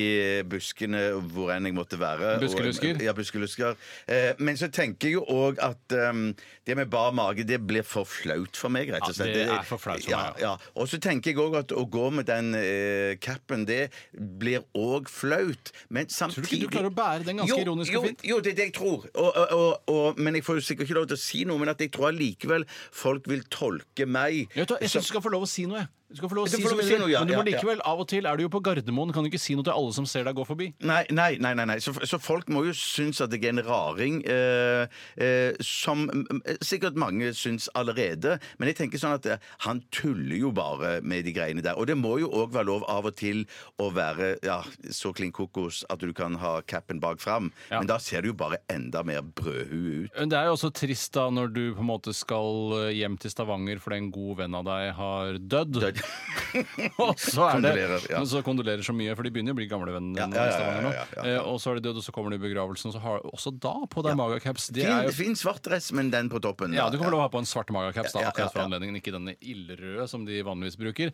buskene hvor enn jeg måtte være. og- Buskelusker? Ja, buskelusker. Eh, men så tenker jeg jo òg at um, det med bar mage, det blir for flaut for meg, rett og slett. Ja, det er for flaut for ja, meg, ja. Og så tenker jeg òg at å gå med den eh, capen, det blir òg flaut. Men samtidig Tror du ikke du klarer å bære den ganske Jo, ironisk og fint? Jo, det er det jeg tror. Og, og, og, og, men jeg får jo sikkert ikke lov til å si noe, men at jeg tror allikevel folk vil tolke meg Jeg, jeg syns du skal få lov å si noe. jeg. Du skal få lov å si som du vil, noe, ja, Men du må ja, ja. likevel, av og til er du jo på Gardermoen, kan du ikke si noe til alle som ser deg gå forbi. Nei, nei, nei. nei, nei. Så, så folk må jo synes at jeg er en raring, eh, eh, som mm, sikkert mange syns allerede. Men jeg tenker sånn at eh, han tuller jo bare med de greiene der. Og det må jo òg være lov av og til å være ja, så klin kokos at du kan ha capen bak fram. Men da ser du jo bare enda mer brødhue ut. Men Det er jo også trist da når du på en måte skal eh, hjem til Stavanger fordi en god venn av deg har dødd. Dødd. og så er det Kondolerer, ja. men så kondolerer så mye, for de begynner å bli gamle venner Ja, ja, ja, i ja, Stavanger nå. ja, ja, ja. Eh, Og så er de døde, og så kommer de i begravelsen, og så har også da på deg magacaps. Det er Fin, jo fin svart dress, men den på toppen. ja, Du kommer til å ha på en svart magacaps da, Ja, ja, akkurat for ja. anledningen, ikke denne ildrøde som de vanligvis bruker.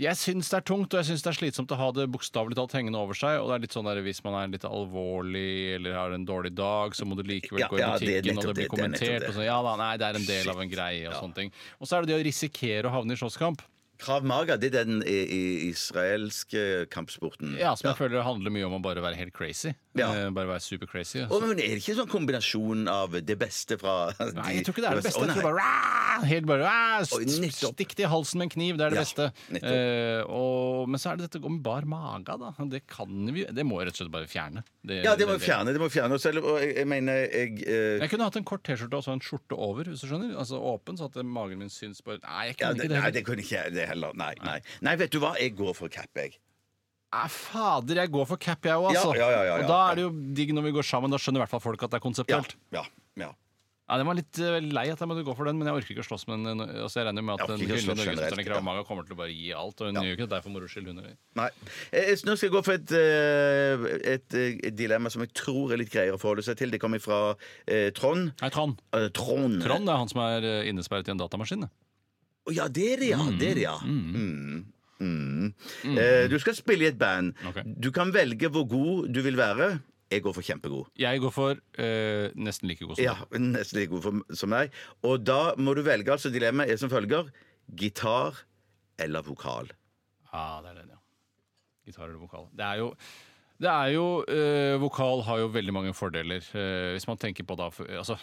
Jeg syns det er tungt, og jeg syns det er slitsomt å ha det bokstavelig talt hengende over seg. Og det er litt sånn der, hvis man er litt alvorlig eller har en dårlig dag, så må du likevel Ja, gå i ja, det er butikken, og nettopp det blir det, det er nettopp kommentert. det. Og sånn ja da, nei, det er en del av en greie, og sånne ting. Og så er det det å risikere å havne i slåsskamp. Krav Maga, det er den i, i israelske kampsporten. Ja, som jeg føler handler mye om å bare være helt crazy. Ja. Eh, bare være super crazy. Å, men er det ikke en sånn kombinasjon av det beste fra Nei, jeg tror ikke det er det beste. Å, Jeg tror nei. bare, "Rah!" helt bare "Rah!" Oi, nettopp. Stikk det i halsen med en kniv. Det er det Ja, beste. nettopp. Eh, og, men så er det dette om bar mage, da. Det kan vi Det må jeg rett og slett bare fjerne. Ja, det må vi fjerne. det må vi fjerne. Og selv, og jeg, jeg mener jeg eh, Jeg kunne hatt en kort T-skjorte og så en skjorte over, hvis du skjønner. Altså åpen, så at magen min syns på Nei, jeg ja, kan det, ikke det Nei, heller. det kunne ikke jeg det heller. Nei, nei. Nei, vet du hva? Jeg går for cap, jeg. Nei, fader, jeg går for cap, jeg òg, altså. Ja, ja, ja, ja, ja. Og da er det jo digg når vi går sammen. Da skjønner i hvert fall folk at det er Ja, konseptuelt. ja, ja. Ja, Den var litt eh, lei at jeg måtte gå for den, men jeg orker ikke å slåss med den. eh, Altså, jeg regner med at den hyllende norgesmesteren Krav ja. Maga kommer til å bare gi alt. Og hun gjør jo ikke det for moro skyld. Nei. Jeg, Nå skal jeg gå for et, eh, et, eh, et dilemma som jeg tror er litt greiere å forholde seg til. Det kommer fra eh, Trond. Nei, Trond. Eh, Trond. Trond er han som er eh, innesperret i en datamaskin. Å, ja, det er det, ja. Det er det, ja. Mm. Mm. Eh, du skal spille i et band. Ok. Du kan velge hvor god du vil være. Jeg går for kjempegod. Jeg går for eh, nesten like god som Ja. Nesten like god for, som meg. Og da må du velge. altså Dilemmaet er som følger. Gitar eller vokal. Ja, det er den, ja. Gitar eller vokal. Det er jo det er jo, eh, Vokal har jo veldig mange fordeler. eh, hvis man tenker på da, for, altså,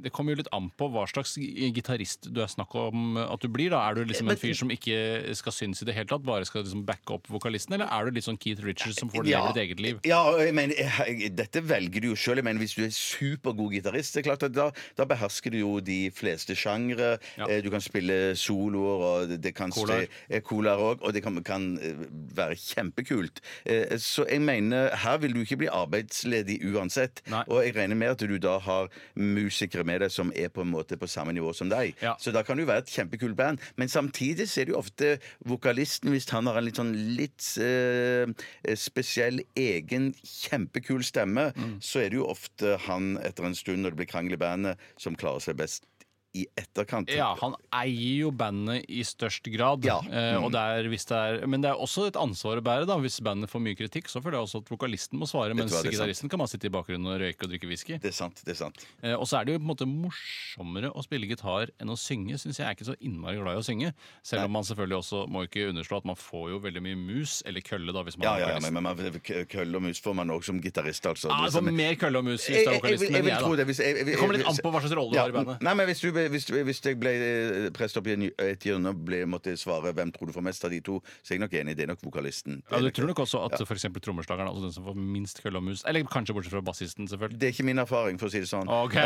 Det kommer jo litt an på hva slags gitarist du er snakk om at du blir. da. Er du liksom en fyr som ikke skal synes i det hele tatt, bare skal liksom backe opp vokalisten, eller er du litt sånn Keith Richards som får leve ditt eget liv? Ja, og jeg mener, jeg, Dette velger du jo sjøl. Hvis du er supergod gitarist, det er klart at da, da behersker du jo de fleste sjangre. Ja. Eh, Du kan spille soloer, og det, det kan Colaer. Colaer òg, og det kan, kan eh, være kjempekult. Eh, Så jeg mener, her vil du ikke bli arbeidsledig uansett. Nei. Og jeg regner med at du da har musikere med deg som er på en måte på samme nivå som deg. Ja. Så da kan du være et kjempekult band. Men samtidig så er det jo ofte vokalisten, hvis han har en litt sånn litt eh, spesiell, egen, kjempekul stemme, Mm. så er det jo ofte han etter en stund når det blir krangel i bandet, som klarer seg best i etterkant. Ja, han eier jo bandet i størst grad. Ja. Eh, Mm. og det er, hvis det er, men det er også et ansvar å bære. da Hvis bandet får mye kritikk, så føler jeg også at vokalisten må svare, mens gitaristen kan bare sitte i bakgrunnen og røyke og drikke whisky. Det er sant. det er sant. Eh, og så er det jo på en måte morsommere å spille gitar enn å synge, syns jeg. Er ikke så innmari glad i å synge. Selv om man selvfølgelig også må ikke underslå at man får jo veldig mye mus, eller kølle, da, hvis man Ja, er ja, ja, men, men kølle og mus får man òg som gitarist, altså. Ja, du får mer kølle og mus hvis du er jeg- jeg jeg men jeg, da. det. Hvis jeg- jeg- Det kommer litt an på hva slags rolle du Ja, har i bandet. Nei, men hvis du, hvis, hvis jeg ble eh, presset opp i en, et hjørne og ble, måtte svare hvem tror du får mest av de to, så er jeg nok enig. Det er nok vokalisten. Ja, er du tror nok også at eksempel trommeslageren, altså den som får minst kølle og mus Eller kanskje bortsett fra bassisten, selvfølgelig. Det er ikke min erfaring, for å si det sånn. OK!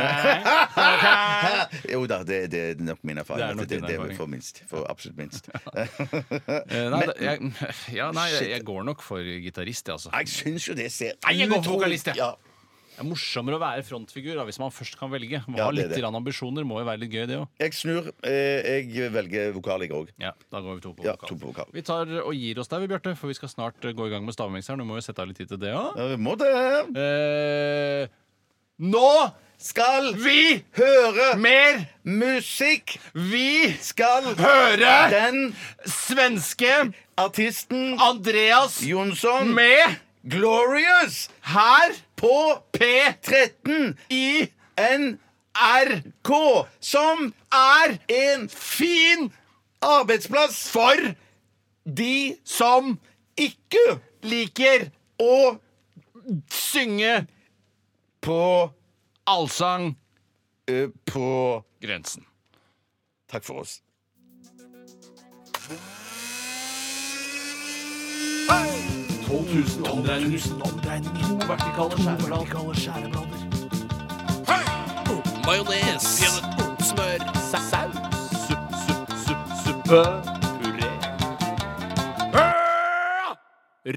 ok Jo da, det, det er nok min erfaring. Det er nok det, din det, erfaring. for minst. For absolutt minst. Eh, nei, jeg, ja, nei, jeg, jeg går nok for gitarist, jeg, altså. Jeg syns jo det ser Nei, jeg går for vokalist, jeg. Ja. Det er morsommere å være frontfigur da, hvis man først kan velge. Må Ja, ha det er litt det. grann ambisjoner. Må jo være litt gøy, det òg. Jeg snur. Eh, Jeg velger vokal, jeg òg. Ja, da går vi to på Ja, vokal. to på vokal. Vi tar og gir oss der, vi, Bjarte, for vi skal snart eh, gå i gang med stavmikseren. Du må jo sette av litt tid til det òg. Ja, Må det. Eh, nå Skal vi høre mer musikk! Vi Skal høre den svenske artisten Andreas Jonsson med Glorious her på P13 13 i NRK som er en fin arbeidsplass for de som ikke liker å synge på allsang på grensen. Takk for oss. 12 000 omdreininger. To vertikale skjæreblader. Majones. Smør. Saus. Supp, supp, supp, suppe.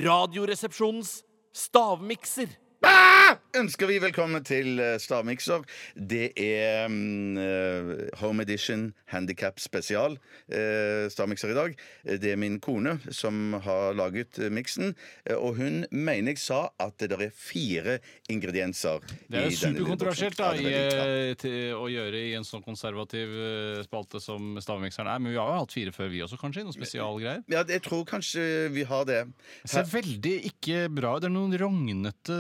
Radioresepsjonens stavmikser. Ønsker vi velkommen til eh, Stavmikser. Det er eh, Home Edition Handicap Spesial uh, stavmikser i dag. Eh, Det er min kone som har laget uh, miksen, eh, og hun mener jeg sa at det er fire ingredienser Det er jo superkontroversielt da, i, eh, til, å gjøre i en sånn konservativ eh, spalte som stavmikseren er. Men vi har jo hatt fire før, vi også, kanskje? Noen spesialgreier? Ja, jeg tror kanskje vi har det. Det ser veldig ikke bra ut. Det er noen rognete,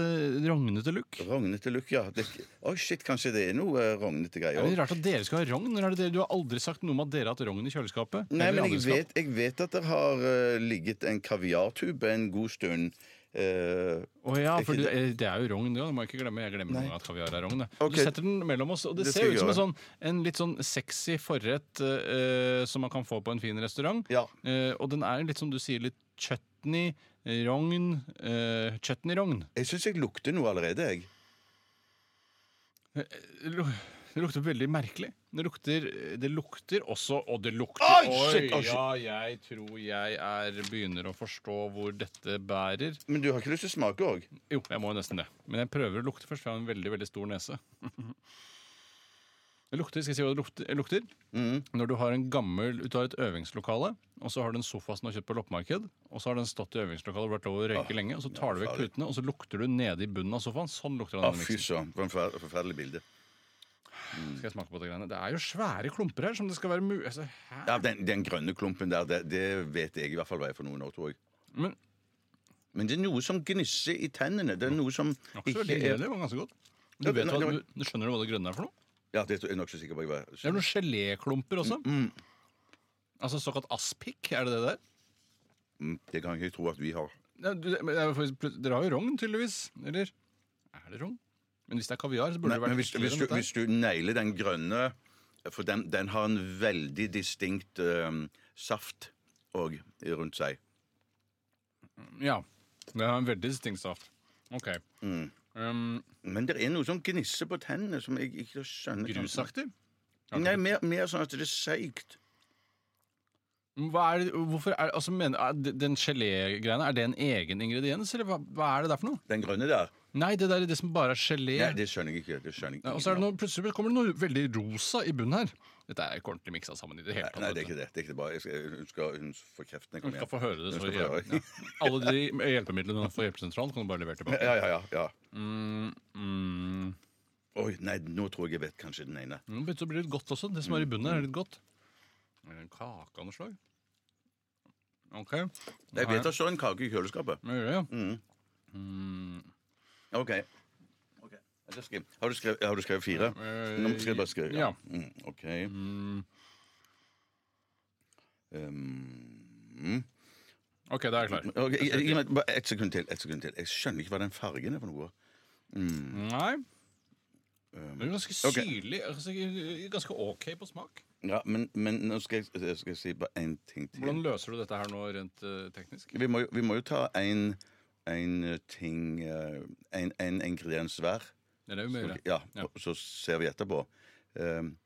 rognete look. Rognete look, ja. Det, oi, shit, kanskje det er noe eh, rognete greier er det òg. rart at dere skal ha rogn. Er det dere? Du har aldri sagt noe om at dere har hatt rogn i kjøleskapet. Nei, Eller men jeg vet, jeg vet at det har eh, ligget en kaviartube en god stund. Eh, Å ja, for det, det er jo rogn, det òg. Det må jeg ikke glemme. Jeg glemmer noen gang at kaviar er rogn. Ok. Du setter den mellom oss, og det, Det ser skal ut jeg som en, sånn, en litt sånn sexy forrett eh, som man kan få på en fin restaurant. Ja. Eh, og den er litt som du sier, litt chutney, rogn uh, Chutney-rogn. jeg syns jeg lukter noe allerede, jeg. Det lukter veldig merkelig. Det lukter, det lukter også Og det lukter Oi, shit, oi. Ja, jeg tror jeg er begynner å forstå hvor dette bærer. Men du har ikke lyst til å smake òg? Jo, jeg må jo nesten det. Men jeg prøver å lukte først, for jeg har en veldig veldig stor nese. Det lukter, skal jeg si hva det lukter? lukter? Mm. Når du har en gammel, du har et øvingslokale, og så har du en sofa som du har kjøpt på loppemarked, og så har den stått i øvingslokalet og vært lov å røyke lenge, og så tar du vekk putene, og så lukter du nede i bunnen av sofaen. Sånn lukter den. den. fy søren. For en forfer- forferdelig bilde. Skal jeg smake på det greiene? Det er jo svære klumper her som det skal være mu... altså. Ja, den, den grønne klumpen der, det, det vet jeg i hvert fall hva er for noe nå, tror jeg. Men Men det er noe som gnisser i tennene. Det er noe som ikke ikke er det var ganske godt. Du, vet du, du skjønner du hva det grønne er for noe? Ja, det er jeg nokså sikker på. Jeg var. Det er noen geléklumper også. Mm, Altså såkalt aspik, er det det der? mm, det kan jeg ikke tro at vi har. Ja, du, men det er jo faktisk- Dere har jo rogn, tydeligvis. Eller? Er det rogn? Men hvis det er kaviar, så burde Nei, det vært men hvis, hvis, du, hvis du nailer den grønne For den, den har en veldig distinkt eh, saft òg rundt seg. Ja. Det har en veldig distinkt saft. OK. Um, Men det er noe som gnisser på tennene som jeg ikke skjønner. grusaktig? Nei, mer, mer sånn at det er seigt. Hva er det, hvorfor er, altså, mener, er det- Den gelégreiene, er det en egen ingrediens, eller hva, hva er det der for noe? Den grønne der. Nei, det der er det som bare er gelé. Nei, det skjønner jeg ikke. Det skjønner jeg ikke. og så er det noe, plutselig kommer det noe veldig rosa i bunnen her. Dette er ikke ordentlig miksa sammen i det hele tatt. nei, det er ikke det. det, er ikke det bare. Skal, hun skal hun får du. Kom Du skal få høre det. Hun Så høre. Ja. Alle de hjelpemidlene for hjelpesentralen kan du bare levere tilbake. Ja, ja, ja, ja. Mm, mm. Oi, nei, nå tror jeg jeg vet kanskje den ene. Mm, Det blir litt godt også. Det som er i bunnen, er litt godt. Er det en kake av noe slag? OK. Jeg vet det står en kake i kjøleskapet. Gjør det, ja. Mm. Mm. OK. Har du skrevet, har du skrevet fire? Eh, Nå skal jeg bare skrive. ja. Mm, OK. Mm. Um, OK, da er jeg klar. ok, gi- Gi meg bare ett sekund til. Et sekund til. Jeg skjønner ikke hva den fargen er for noe. Nei. Det er ganske Ok. syrlig. Ganske, ganske OK på smak. Ja, men, men nå skal jeg, jeg skal si bare én ting til. Hvordan løser du dette her nå rent eh, teknisk? Vi må, jo- vi må jo ta en, en ting eh, En, en ingrediens hver. Det er det vi må. Ja, Ja. og så ser vi etterpå. Um,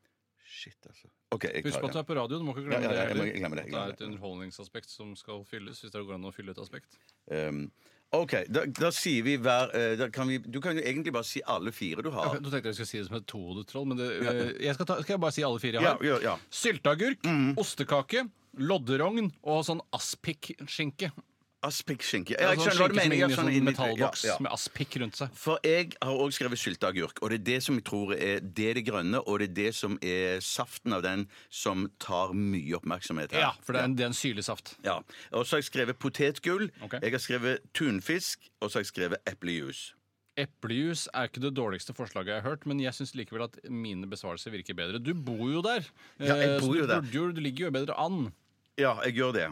shit, altså. Okay, jeg Husk på at du er på radio. Du må ikke glemme ja, ja, det må heller. glemme det, Det er et underholdningsaspekt som skal fylles, hvis det går an å fylle et aspekt. Um, OK, da, da sier vi hver da kan vi, Du kan jo egentlig bare si alle fire du har. Nå tenkte jeg skulle si det som et tohodet troll, men det, eh, jeg skal, ta, skal jeg bare si alle fire jeg har? ja, ja. Sylteagurk, ostekake, lodderogn og sånn aspik-skinke. Aspik-skinke. Ja, Jeg sånn skjønner hva du mener. Ja, sånn sånn inni- metallboks ja, ja. med aspik rundt seg. For jeg har òg skrevet sylteagurk, og det er det som jeg tror er det er det grønne, og det er det som er saften av den som tar mye oppmerksomhet her. Ja, for det er en, det er en syrlig saft. Ja. Og så har jeg skrevet potetgull, Ok. jeg har skrevet tunfisk, og så har jeg skrevet eplejus. Eplejus er ikke det dårligste forslaget jeg har hørt, men jeg syns likevel at mine besvarelser virker bedre. Du bor jo der, Ja, jeg eh, bor så du, der. burde jo, du ligger jo bedre an. Ja, jeg gjør det.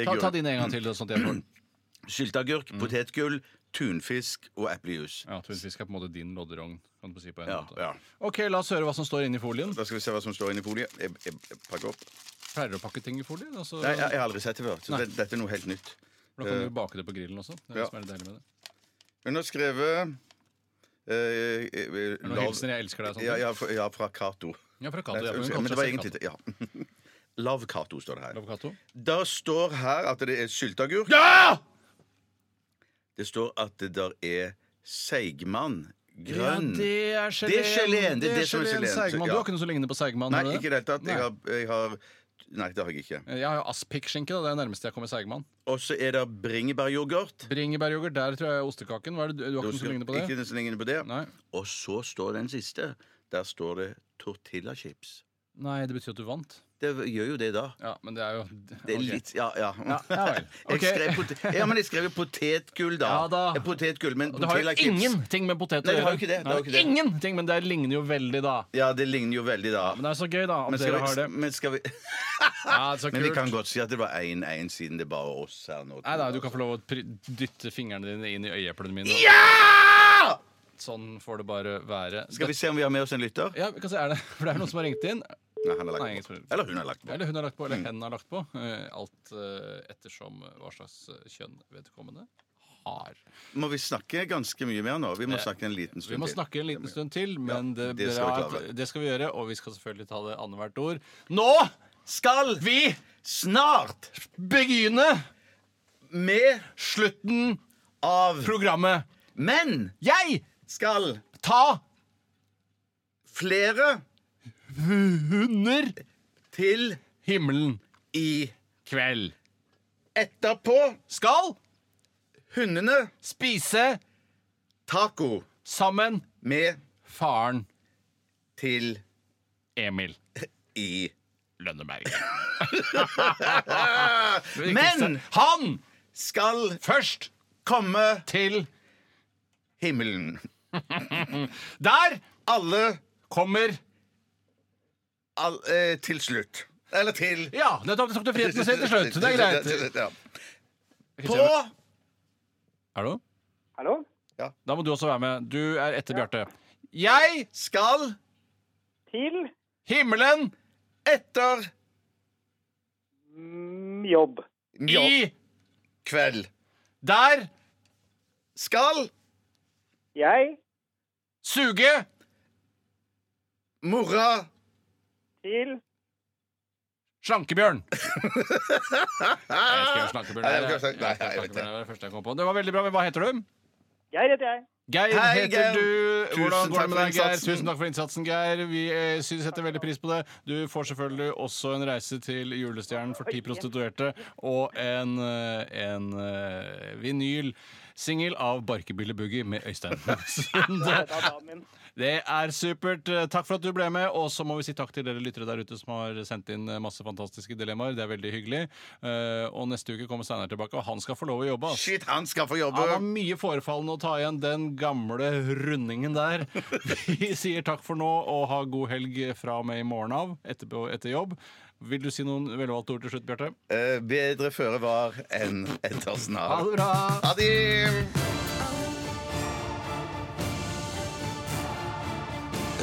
Jeg Ta, ta dine en gang til, sånn at jeg får Sylteagurk, potetgull, tunfisk og eplejus. Ja, Tunfisk er på en måte din lodderogn. Kan du si på en Ja, måte. ja. OK, la oss høre hva som står inni folien. Da skal vi se hva som står inni folie. Jeg, jeg, jeg pakker opp. Pleier du å pakke ting i folie? Altså, Nei, jeg, jeg har aldri sett det før, så det, dette er noe helt nytt. Da kan du bake det på grillen også. Det er ja. det som er det deilige med det. Hun har skrevet eh, eh, Er noen hilsener jeg elsker deg? Sånn Ja, ja, fra, ja, fra Cato. ja, fra Cato. Ja, hun men det var selv egentlig Ja. Love Cato står det her. Love Cato. Da står her at det er sylteagurk. Det står at det der er Seigmann. Grønn. Ja, det er geleen. Det er geleen, det er det som er geleen. Seigmann. Ja. Du har ikke noe som ligner på seigmann? Nei, ikke i det hele tatt. Jeg har, jeg har Nei, det har jeg ikke. Jeg har jo aspikkskinke, da. Det er nærmeste jeg kommer seigmann. Og så er det bringebæryoghurt. Bringebæryoghurt, der tror jeg er ostekaken. Hva er det, du, du har ikke noe som ligner på det? Ikke noe som ligner på det. Nei. Og så står den siste. Der står det tortillachips. Nei, det betyr at du vant. Det gjør jo det, da. Ja, men det er jo Det er ok. litt Ja, ja. Ja, ja vel. Jeg skrev pote- ja, men jeg skrev jo potetgull, da. Ja da. Eh, Potetgull, men Det har jo tortillachips ingenting med potet å det gjøre. har jo ikke det, det har jo ikke det. Ingenting, men det ligner jo veldig, da. Ja, det ligner jo veldig, da. Men det er så gøy, da, om Men skal, dere har vi, det. men, skal vi, Ja, så men vi kult. kan godt si at det var 1-1, siden det er bare oss her nå. Nei da, du kan få lov å pri- dytte fingrene dine inn i øyeeplene mine. Ja! Sånn får det bare være. Skal vi se om vi har med oss en lytter? Ja, vi kan se, er det, for det er noen som har ringt inn. Nei, han har lagt Nei, på. Eller hun har lagt på. Eller hun har lagt på, eller hen har lagt på. Eh, Alt eh, ettersom hva slags eh, kjønn vedkommende har. Må vi snakke ganske mye mer nå? Vi må snakke en liten stund Vi må til. snakke en liten stund til, men det, det skal vi det skal vi gjøre. Og vi skal selvfølgelig ta det annethvert ord. Nå skal vi Snart begynne med slutten av programmet. Men Jeg skal ta flere hunder til himmelen i kveld. Etterpå Skal hundene spise taco sammen med faren til Emil i Lønneberg. Men han skal først komme til himmelen. Der Alle kommer all, eh, til slutt. Eller til Ja, nettopp. Det tok du friheten å si til slutt. Det er greit. Ja. På Hallo? Hallo? Da må du også være med. Du er etter Bjarte. Jeg skal Til himmelen etter mm, jobb. jobb i kveld Der skal Jeg suge mora til slankebjørn. Jeg slankebjørn. Nei, jeg jeg. nei, Jeg vet Det var det var veldig bra. men Hva heter du? Geir heter jeg. Geir Hei, heter Geir. du. Tusen Hvordan går det med deg, Geir? Tusen takk for innsatsen, Geir. Vi eh, synes setter veldig pris på det. Du får selvfølgelig også en reise til Julestjernen for ti prostituerte og en, eh, en eh, vinyl. Singel av Barkebille Boogie med Øystein Sunde. Det er supert. Takk for at du ble med. Og så må vi si takk til dere lyttere der ute som har sendt inn masse fantastiske dilemmaer. Det er veldig hyggelig. Eh, Og neste uke kommer Steinar tilbake, og han skal få lov å jobbe. ass. Shit, han skal få jobbe. Han har mye forefallende å ta igjen, den gamle rundingen der. Vi sier takk for nå og ha god helg fra og med i morgen av etter, etter jobb. Vil du si noen velvalgte ord til slutt, Bjarte? Eh, bedre føre var enn etter Ha det bra! Ha det!